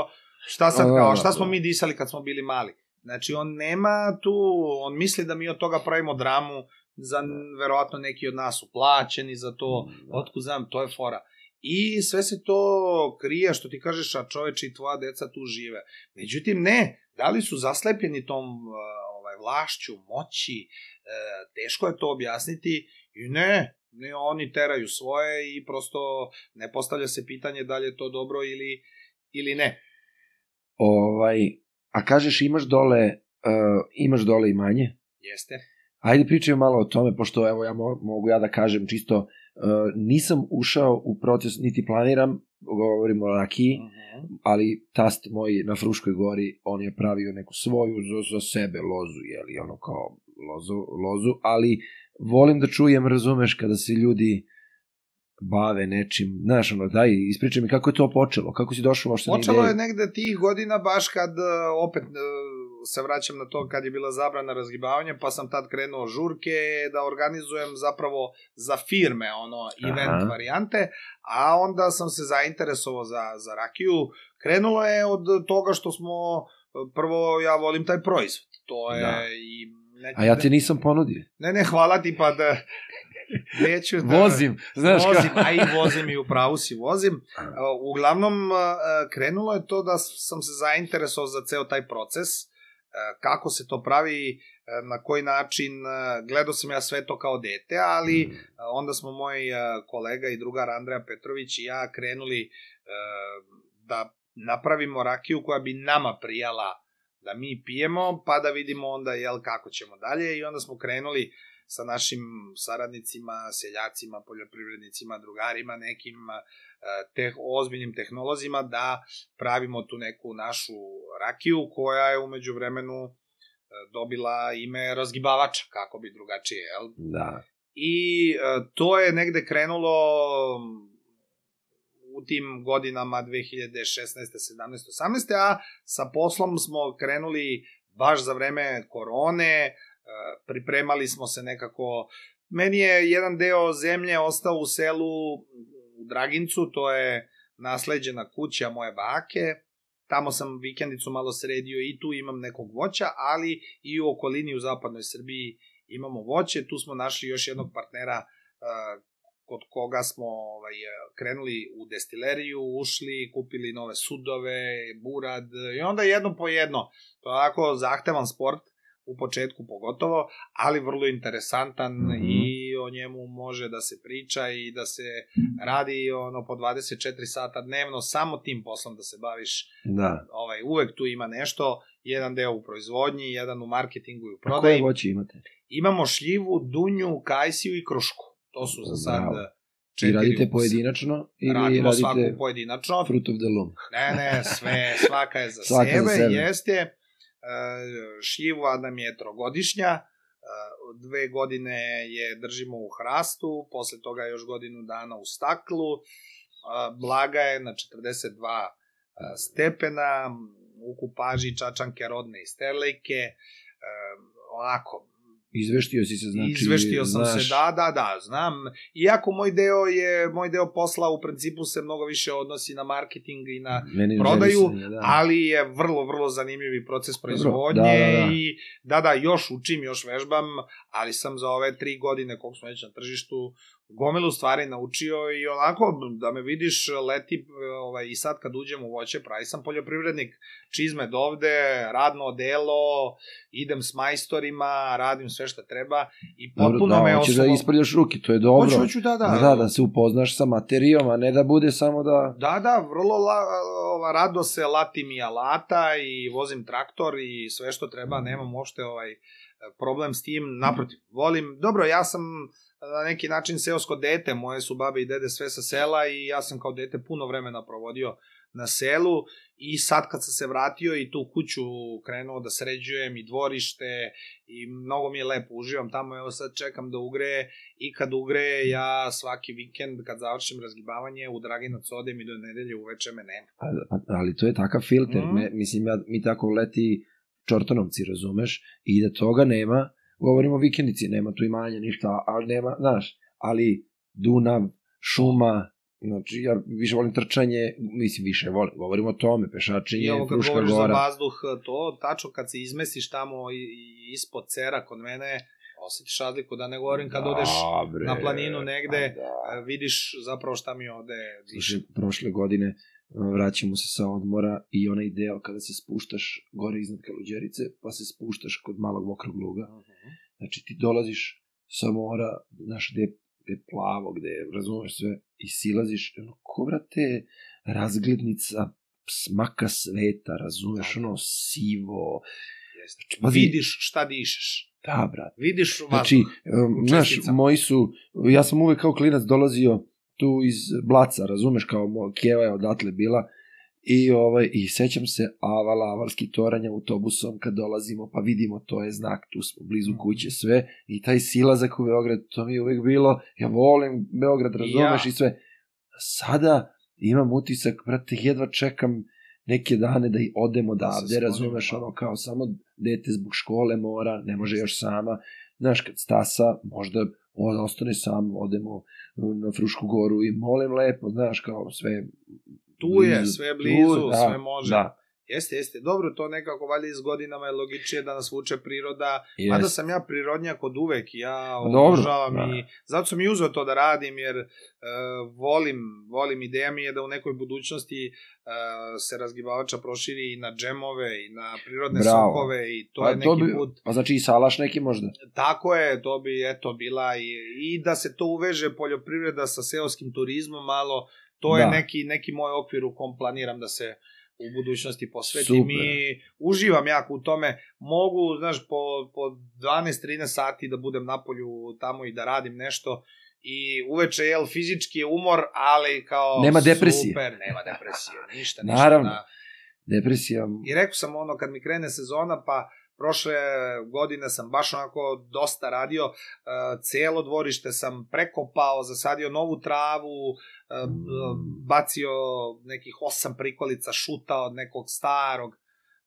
šta sad Da, kao, da, šta smo da. mi disali kad smo bili mali? Znači, on nema tu, on misli da mi od toga pravimo dramu, za verovatno neki od nas su plaćeni za to, otkud znam, to je fora. I sve se to krije, što ti kažeš, a čoveče i tvoja deca tu žive. Međutim, ne, da li su zaslepljeni tom ovaj, vlašću, moći, uh, teško je to objasniti i ne, ne, oni teraju svoje i prosto ne postavlja se pitanje da li je to dobro ili, ili ne. Ovaj, a kažeš imaš dole, uh, imaš dole imanje? Jeste. Ajde pričaj malo o tome, pošto evo ja mo mogu ja da kažem čisto, uh, nisam ušao u proces, niti planiram, govorimo o rakiji, Mhm. ali tast moj na Fruškoj gori, on je pravio neku svoju za, za sebe lozu, jeli, ono kao lozu, lozu, ali volim da čujem, razumeš, kada se ljudi bave nečim, znaš, ono, daj, ispričaj mi kako je to počelo, kako si došao uopšte Počelo je negde tih godina baš kad e, opet e, se vraćam na to kad je bila zabrana razgibavanja, pa sam tad krenuo žurke da organizujem zapravo za firme ono event Aha. varijante, a onda sam se zainteresovao za, za rakiju. Krenulo je od toga što smo prvo ja volim taj proizvod. To je Da. i ne, A ja te nisam ponudio. ne, ne, hvala ti pa da neću da... Vozim, znaš vozim, kao. a i vozim i u pravu si vozim. Uglavnom, krenulo je to da sam se zainteresovao za ceo taj proces, kako se to pravi, na koji način, gledao sam ja sve to kao dete, ali uh, onda smo moj kolega i drugar Andreja Petrović i ja krenuli da napravimo rakiju koja bi nama prijala da mi pijemo, pa da vidimo onda jel kako ćemo dalje i onda smo krenuli sa našim saradnicima, seljacima, poljoprivrednicima, drugarima, nekim eh, teh, ozbiljnim tehnolozima da pravimo tu neku našu rakiju koja je umeđu vremenu eh, dobila ime razgibavača, kako bi drugačije, jel? Da. I e, to je negde krenulo m, u tim godinama 2016. 17. 18. a sa poslom smo krenuli baš za vreme korone, pripremali smo se nekako, meni je jedan deo zemlje ostao u selu u Dragincu, to je nasleđena kuća moje bake, tamo sam vikendicu malo sredio i tu imam nekog voća, ali i u okolini u zapadnoj Srbiji imamo voće, tu smo našli još jednog partnera kod koga smo ovaj, krenuli u destileriju, ušli, kupili nove sudove, burad i onda jedno po jedno. To je onako zahtevan sport. U početku pogotovo, ali vrlo interesantan mm. -hmm. i o njemu može da se priča i da se radi ono po 24 sata dnevno samo tim poslom da se baviš. Da. Ovaj uvek tu ima nešto, jedan deo u proizvodnji, jedan u marketingu i u A koje prodaji. voće imate? Imamo šljivu, dunju, kajsiju i krušku. To su za sad Bravo. I četiri radite ukusa. pojedinačno ili Radimo svaku radite pojedinačno. fruit of the loom? Ne, ne, sve, svaka je za Svaka sebe, za sebe. jeste. E, Šljiva nam je trogodišnja, e, dve godine je držimo u hrastu, posle toga još godinu dana u staklu, e, blaga je na 42 e, stepena, u kupaži čačanke rodne i sterlejke, onako, Izveštio si se, znači... Izveštio sam znaš, se, da, da, da, znam. Iako moj deo je, moj deo posla u principu se mnogo više odnosi na marketing i na meni prodaju, želisanje, da. ali je vrlo, vrlo zanimljivi proces proizvodnje da, da, da. i da, da, još učim, još vežbam, ali sam za ove tri godine koliko smo već na tržištu gomilu stvari naučio i onako, da me vidiš, leti ovaj, i sad kad uđem u voće, pravi sam poljoprivrednik, čizme dovde, radno delo, idem s majstorima, radim sve što treba i Dobro, potpuno da, me hoćeš da isprljaš ruke, to je dobro. Hoću, hoću, da, da. Da, da se upoznaš sa materijom, a ne da bude samo da... Da, da, vrlo la, ova, rado se latim i alata i vozim traktor i sve što treba, nemam uopšte ovaj problem s tim, naprotiv, volim, dobro, ja sam na neki način seosko dete, moje su babe i dede sve sa sela i ja sam kao dete puno vremena provodio na selu i sad kad sam se vratio i tu kuću krenuo da sređujem i dvorište i mnogo mi je lepo, uživam tamo, evo sad čekam da ugreje i kad ugreje ja svaki vikend kad završim razgibavanje u Draginac odem i do nedelje uveče me nema. A, a- ali to je takav filter, Mhm. me, mislim, ja, mi tako leti čortanovci, razumeš, i da toga nema, govorimo o vikendici, nema tu imanja ništa, ali nema, znaš, ali Dunav, šuma, znači ja više volim trčanje, mislim više volim, govorimo o tome, pešačenje, I ovo kad Fruška govoriš gora. za vazduh, to tačno kad se izmesiš tamo i, i ispod cera kod mene, osjetiš razliku, da ne govorim kad odeš Dobre, na planinu negde, da. a, vidiš zapravo šta mi ovde diše. Slušaj, prošle godine uh, vraćamo se sa odmora i onaj deo kada se spuštaš gore iznad Kaluđerice, pa se spuštaš kod malog mokrog luga. Znači ti dolaziš sa mora, znaš, gde, gde je plavo, gde je, razumeš sve, i silaziš, ono, ko vrate, razglednica smaka sveta, razumeš, ono, sivo. Znači, pazi- Vidiš šta dišeš. da, brat. Vidiš vazduh. Znači, znaš, moji su, ja sam uvek kao klinac dolazio tu iz Blaca, razumeš, kao mo, je odatle bila, i, ovaj, i sećam se avala, avalski toranja autobusom kad dolazimo, pa vidimo, to je znak, tu smo blizu Mhm. kuće, sve, i taj silazak u Beograd, to mi je uvek bilo, ja volim Beograd, razumeš, Ja. i sve. Sada imam utisak, brate, jedva čekam neke dane da i odem odavde, sklonimo, razumeš, da. ono kao samo dete zbog škole mora, ne može još sama, znaš, kad stasa, možda on ostane sam, odemo na Frušku goru i molim lepo, znaš, kao sve Tu je, blizu. sve je blizu, Tu, da, sve može. Da, Jeste, jeste. Dobro, to nekako valjda iz godinama je logičnije da nas vuče priroda. jest. Mada sam ja prirodnjak od uvek, ja Pa dobro, obožavam da. i zato sam i uzeo to da radim, jer e, volim, volim ideja mi je da u nekoj budućnosti e, se razgibavača proširi i na džemove i na prirodne Bravo. sokove i to Pa je neki to bi- put. Pa znači i salaš neki možda. Tako je, to bi eto bila i, i da se to uveže poljoprivreda sa seoskim turizmom malo, to je Da. neki, neki moj okvir u kom planiram da se u budućnosti posvetim Super. i uživam jako u tome. Mogu, znaš, po, po 12-13 sati da budem na polju tamo i da radim nešto i uveče, jel, fizički je umor, ali kao Nema depresije. super, nema depresije, ništa, ništa. Naravno. Da. Depresija, I rekao sam ono, kad mi krene sezona, pa prošle godine sam baš onako dosta radio, uh, celo dvorište sam prekopao, zasadio novu travu, uh, bacio nekih osam prikolica šuta od nekog starog,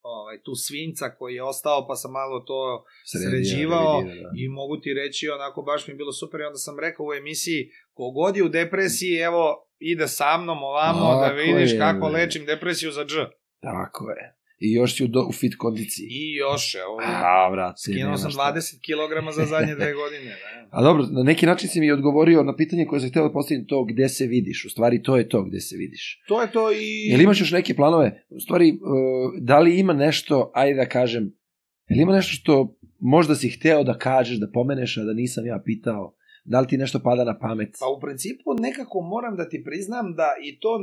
ovaj, tu svinca koji je ostao, pa sam malo to sredija, sređivao revidira, da. i mogu ti reći, onako baš mi je bilo super i onda sam rekao u emisiji, kogod je u depresiji, evo, ide sa mnom ovamo da Tako vidiš je, kako lečim depresiju za dž. Tako je. I još si u, do, u fit kondiciji. I još, evo, A, brate, skinuo sam šta. 20 kg za zadnje dve godine. Ne? A dobro, na neki način si mi odgovorio na pitanje koje sam htio da postavim to gde se vidiš. U stvari, to je to gde se vidiš. To je to i... Jel imaš još neke planove? U stvari, uh, da li ima nešto, ajde da kažem, jel ima nešto što možda si hteo da kažeš, da pomeneš, a da nisam ja pitao, da li ti nešto pada na pamet? Pa u principu nekako moram da ti priznam da i to,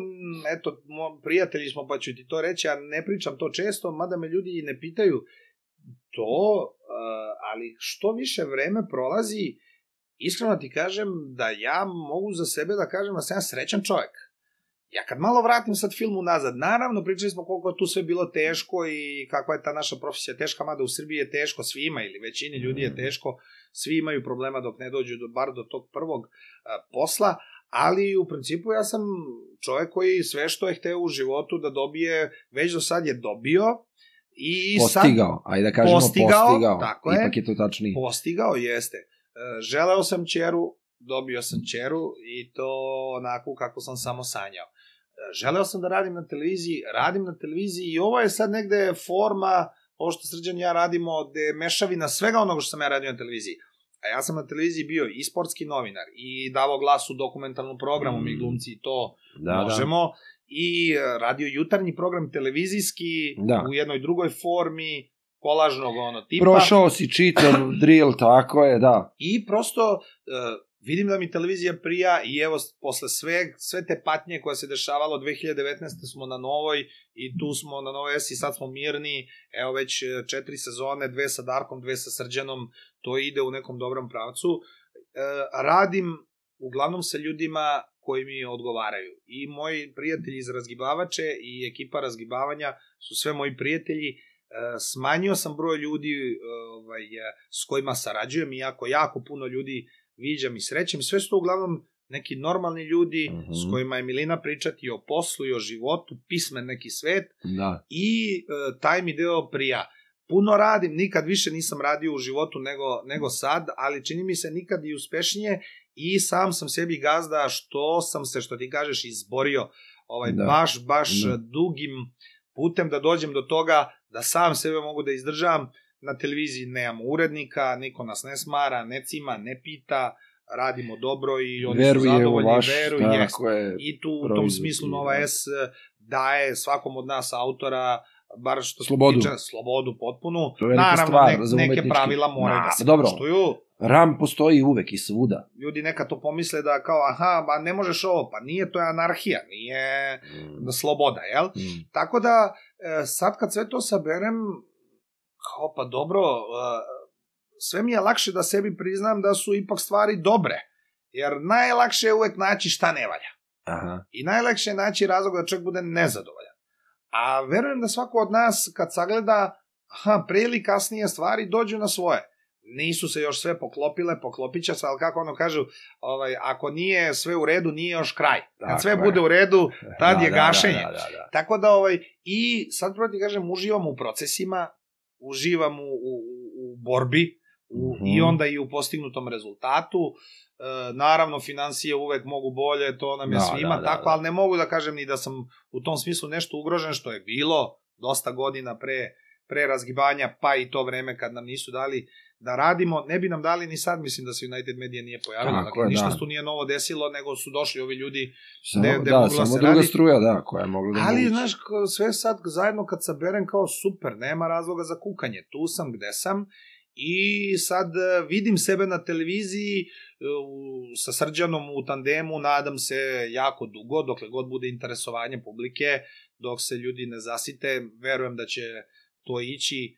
eto, prijatelji smo pa ću ti to reći, a ne pričam to često, mada me ljudi i ne pitaju to, uh, ali što više vreme prolazi, iskreno ti kažem da ja mogu za sebe da kažem da sam ja srećan čovjek. Ja kad malo vratim sad film unazad, naravno pričali smo koliko tu sve bilo teško i kakva je ta naša profesija teška, mada u Srbiji je teško svima ili većini ljudi je teško, svi imaju problema dok ne dođu do, bar do tog prvog a, posla, ali u principu ja sam čovjek koji sve što je hteo u životu da dobije, već do sad je dobio i sad Postigao, ajde da kažemo Postigao, postigao. tako je. Ipak je to tačnije. postigao jeste. E, Želeo sam čeru, dobio sam čeru i to onako kako sam samo sanjao. Želeo sam da radim na televiziji, radim na televiziji i ovo je sad negde forma, ovo što Srđan i ja radimo, gde je mešavina svega onoga što sam ja radio na televiziji. A ja sam na televiziji bio i sportski novinar i davao glas u dokumentarnom programu, Mm. mi glumci to Da, da. možemo. I e, radio jutarnji program televizijski Da. u jednoj drugoj formi, kolažnog ono tipa. Prošao si čitav drill, tako je, da. I prosto uh, vidim da mi televizija prija i evo posle sve, sve te patnje koje se dešavalo 2019. smo na novoj i tu smo na novoj S i sad smo mirni, evo već e, četiri sezone, dve sa Darkom, dve sa Srđanom, to ide u nekom dobrom pravcu. Uh, radim uglavnom sa ljudima koji mi odgovaraju. I moji prijatelji iz Razgibavače i ekipa Razgibavanja su sve moji prijatelji. E, smanjio sam broj ljudi e, ovaj, e, s kojima sarađujem, iako jako puno ljudi viđam i srećem. Sve su to uglavnom neki normalni ljudi Mhm. s kojima je Milina pričati o poslu i o životu, pismen neki svet Da. i e, taj mi deo prija. Puno radim, nikad više nisam radio u životu nego, nego sad, ali čini mi se nikad i uspešnije i sam sam sebi gazda što sam se, što ti kažeš, izborio ovaj, Da. baš, baš da. dugim putem da dođem do toga da sam sebe mogu da izdržavam. Na televiziji nemamo urednika, niko nas ne smara, ne cima, ne pita, radimo dobro i oni su Veruje u zadovoljni, vaš, veruju, jest. tako je. I tu u tom smislu i- Nova S eh, daje svakom od nas autora bar što se Slobodu. tiče slobodu potpunu. To je Naravno, stvar ne- za neke umetnički- pravila moraju Ma, da se dobro. poštuju. Ram postoji uvek i svuda. Ljudi neka to pomisle da kao, aha, ba ne možeš ovo, pa nije, to je anarhija, nije sloboda, jel? Mm. Tako da, e, sad kad sve to saberem, kao pa dobro, e, sve mi je lakše da sebi priznam da su ipak stvari dobre. Jer najlakše je uvek naći šta ne valja. Aha. I najlakše je naći razlog da čovjek bude nezadovoljan. A verujem da svako od nas kad sagleda, aha, pre ili kasnije stvari dođu na svoje. Nisu se još sve poklopile, poklopit će se, ali kako ono kažu, ovaj, ako nije sve u redu, nije još kraj. Kad Tako sve je. bude u redu, tad Da, je da, gašenje. Da, da, da. Tako da, ovaj, i sad prvo ti kažem, uživam u procesima, uživam u, u, u borbi, u, Mhm. i onda i u postignutom rezultatu. E, naravno, financije uvek mogu bolje, to nam je Da, svima da, da, tako, da. ali ne mogu da kažem ni da sam u tom smislu nešto ugrožen, što je bilo dosta godina pre, pre razgibanja, pa i to vreme kad nam nisu dali da radimo, ne bi nam dali ni sad, mislim da se United Media nije pojavila, dakle, je, ništa da. se tu nije novo desilo, nego su došli ovi ljudi Samo, Gde- gde da, mogla samo se druga radi. struja, da, koja je mogla da Ali, moguće. znaš, sve sad zajedno kad saberem kao super, nema razloga za kukanje. Tu sam gde sam i sad e, vidim sebe na televiziji e, u, sa Srđanom u tandemu, nadam se jako dugo, dokle god bude interesovanje publike, dok se ljudi ne zasite, verujem da će to ići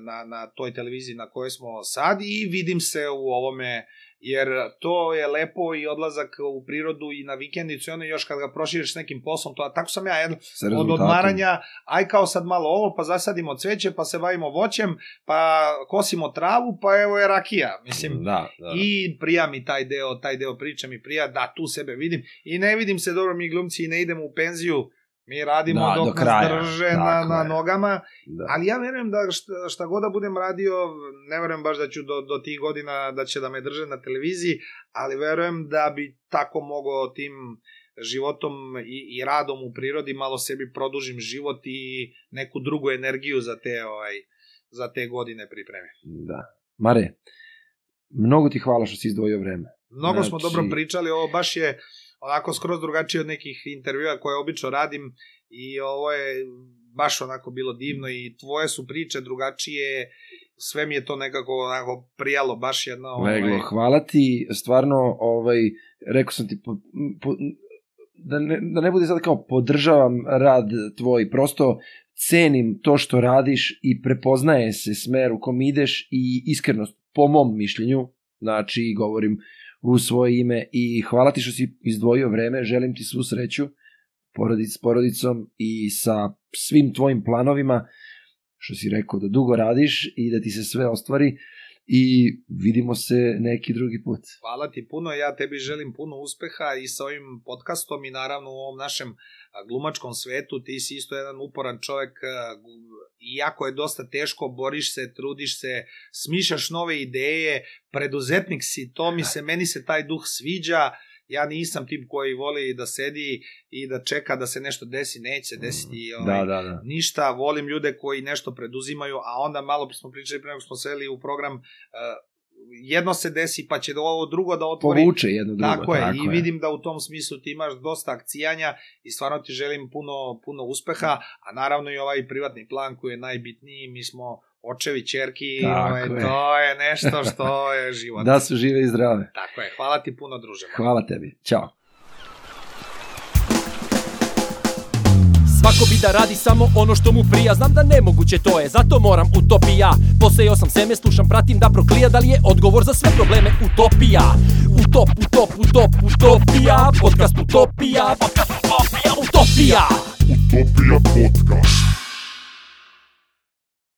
na, na toj televiziji na kojoj smo sad i vidim se u ovome jer to je lepo i odlazak u prirodu i na vikendicu i ono još kad ga proširiš s nekim poslom, to, a tako sam ja jedno, od odmaranja, aj kao sad malo ovo, pa zasadimo cveće, pa se bavimo voćem, pa kosimo travu, pa evo je rakija, mislim, Da, da. i prija mi taj deo, taj deo priča mi prija, da, tu sebe vidim. I ne vidim se dobro mi glumci i ne idemo u penziju, mi radimo Da, dok do kraja, nas drže na, tako na nogama, da. Ali ja verujem da šta, šta god da budem radio, ne verujem baš da ću do, do tih godina da će da me drže na televiziji, ali verujem da bi tako mogao tim životom i, i radom u prirodi malo sebi produžim život i neku drugu energiju za te ovaj za te godine pripreme. da. Mare, mnogo ti hvala što si izdvojio vreme. Mnogo smo Znači- dobro pričali, ovo baš je onako skroz drugačije od nekih intervjua koje obično radim i ovo je baš onako bilo divno i tvoje su priče drugačije sve mi je to nekako onako prijalo, baš jedno... Ovaj... Leglo, hvala ti, stvarno, ovaj, rekao sam ti, po, po, da, ne, da ne bude sad kao podržavam rad tvoj, prosto cenim to što radiš i prepoznaje se smer u kom ideš i iskrenost, po mom mišljenju, znači govorim u svoje ime i hvala ti što si izdvojio vreme, želim ti svu sreću porodic, s porodicom i sa svim tvojim planovima, što si rekao da dugo radiš i da ti se sve ostvari i vidimo se neki drugi put. Hvala ti puno, ja tebi želim puno uspeha i sa ovim podcastom i naravno u ovom našem glumačkom svetu, ti si isto jedan uporan čovek, iako je dosta teško, boriš se, trudiš se, smišaš nove ideje, preduzetnik si, to mi se, meni se taj duh sviđa, ja nisam tip koji voli da sedi i da čeka da se nešto desi, neće desiti mm. ovaj, da, da, da. ništa, volim ljude koji nešto preduzimaju, a onda malo smo pričali pre nego smo seli u program, uh, jedno se desi pa će da ovo drugo da otvori. Povuče jedno drugo. Tako je, tako i je. vidim da u tom smislu ti imaš dosta akcijanja i stvarno ti želim puno, puno uspeha, a naravno i ovaj privatni plan koji je najbitniji, mi smo očevi, čerki, ovaj, je. to je nešto što je život. da su žive i zdrave. Tako je, hvala ti puno druže. Hvala tebi, ćao. Svako bi da radi samo ono što mu prija Znam da nemoguće to je, zato moram utopija Posejao sam seme, slušam, pratim da proklija Da li je odgovor za sve probleme utopija Utop, utop, utop, utopija Podcast utopija Podcast utopija, utopija Utopija podcast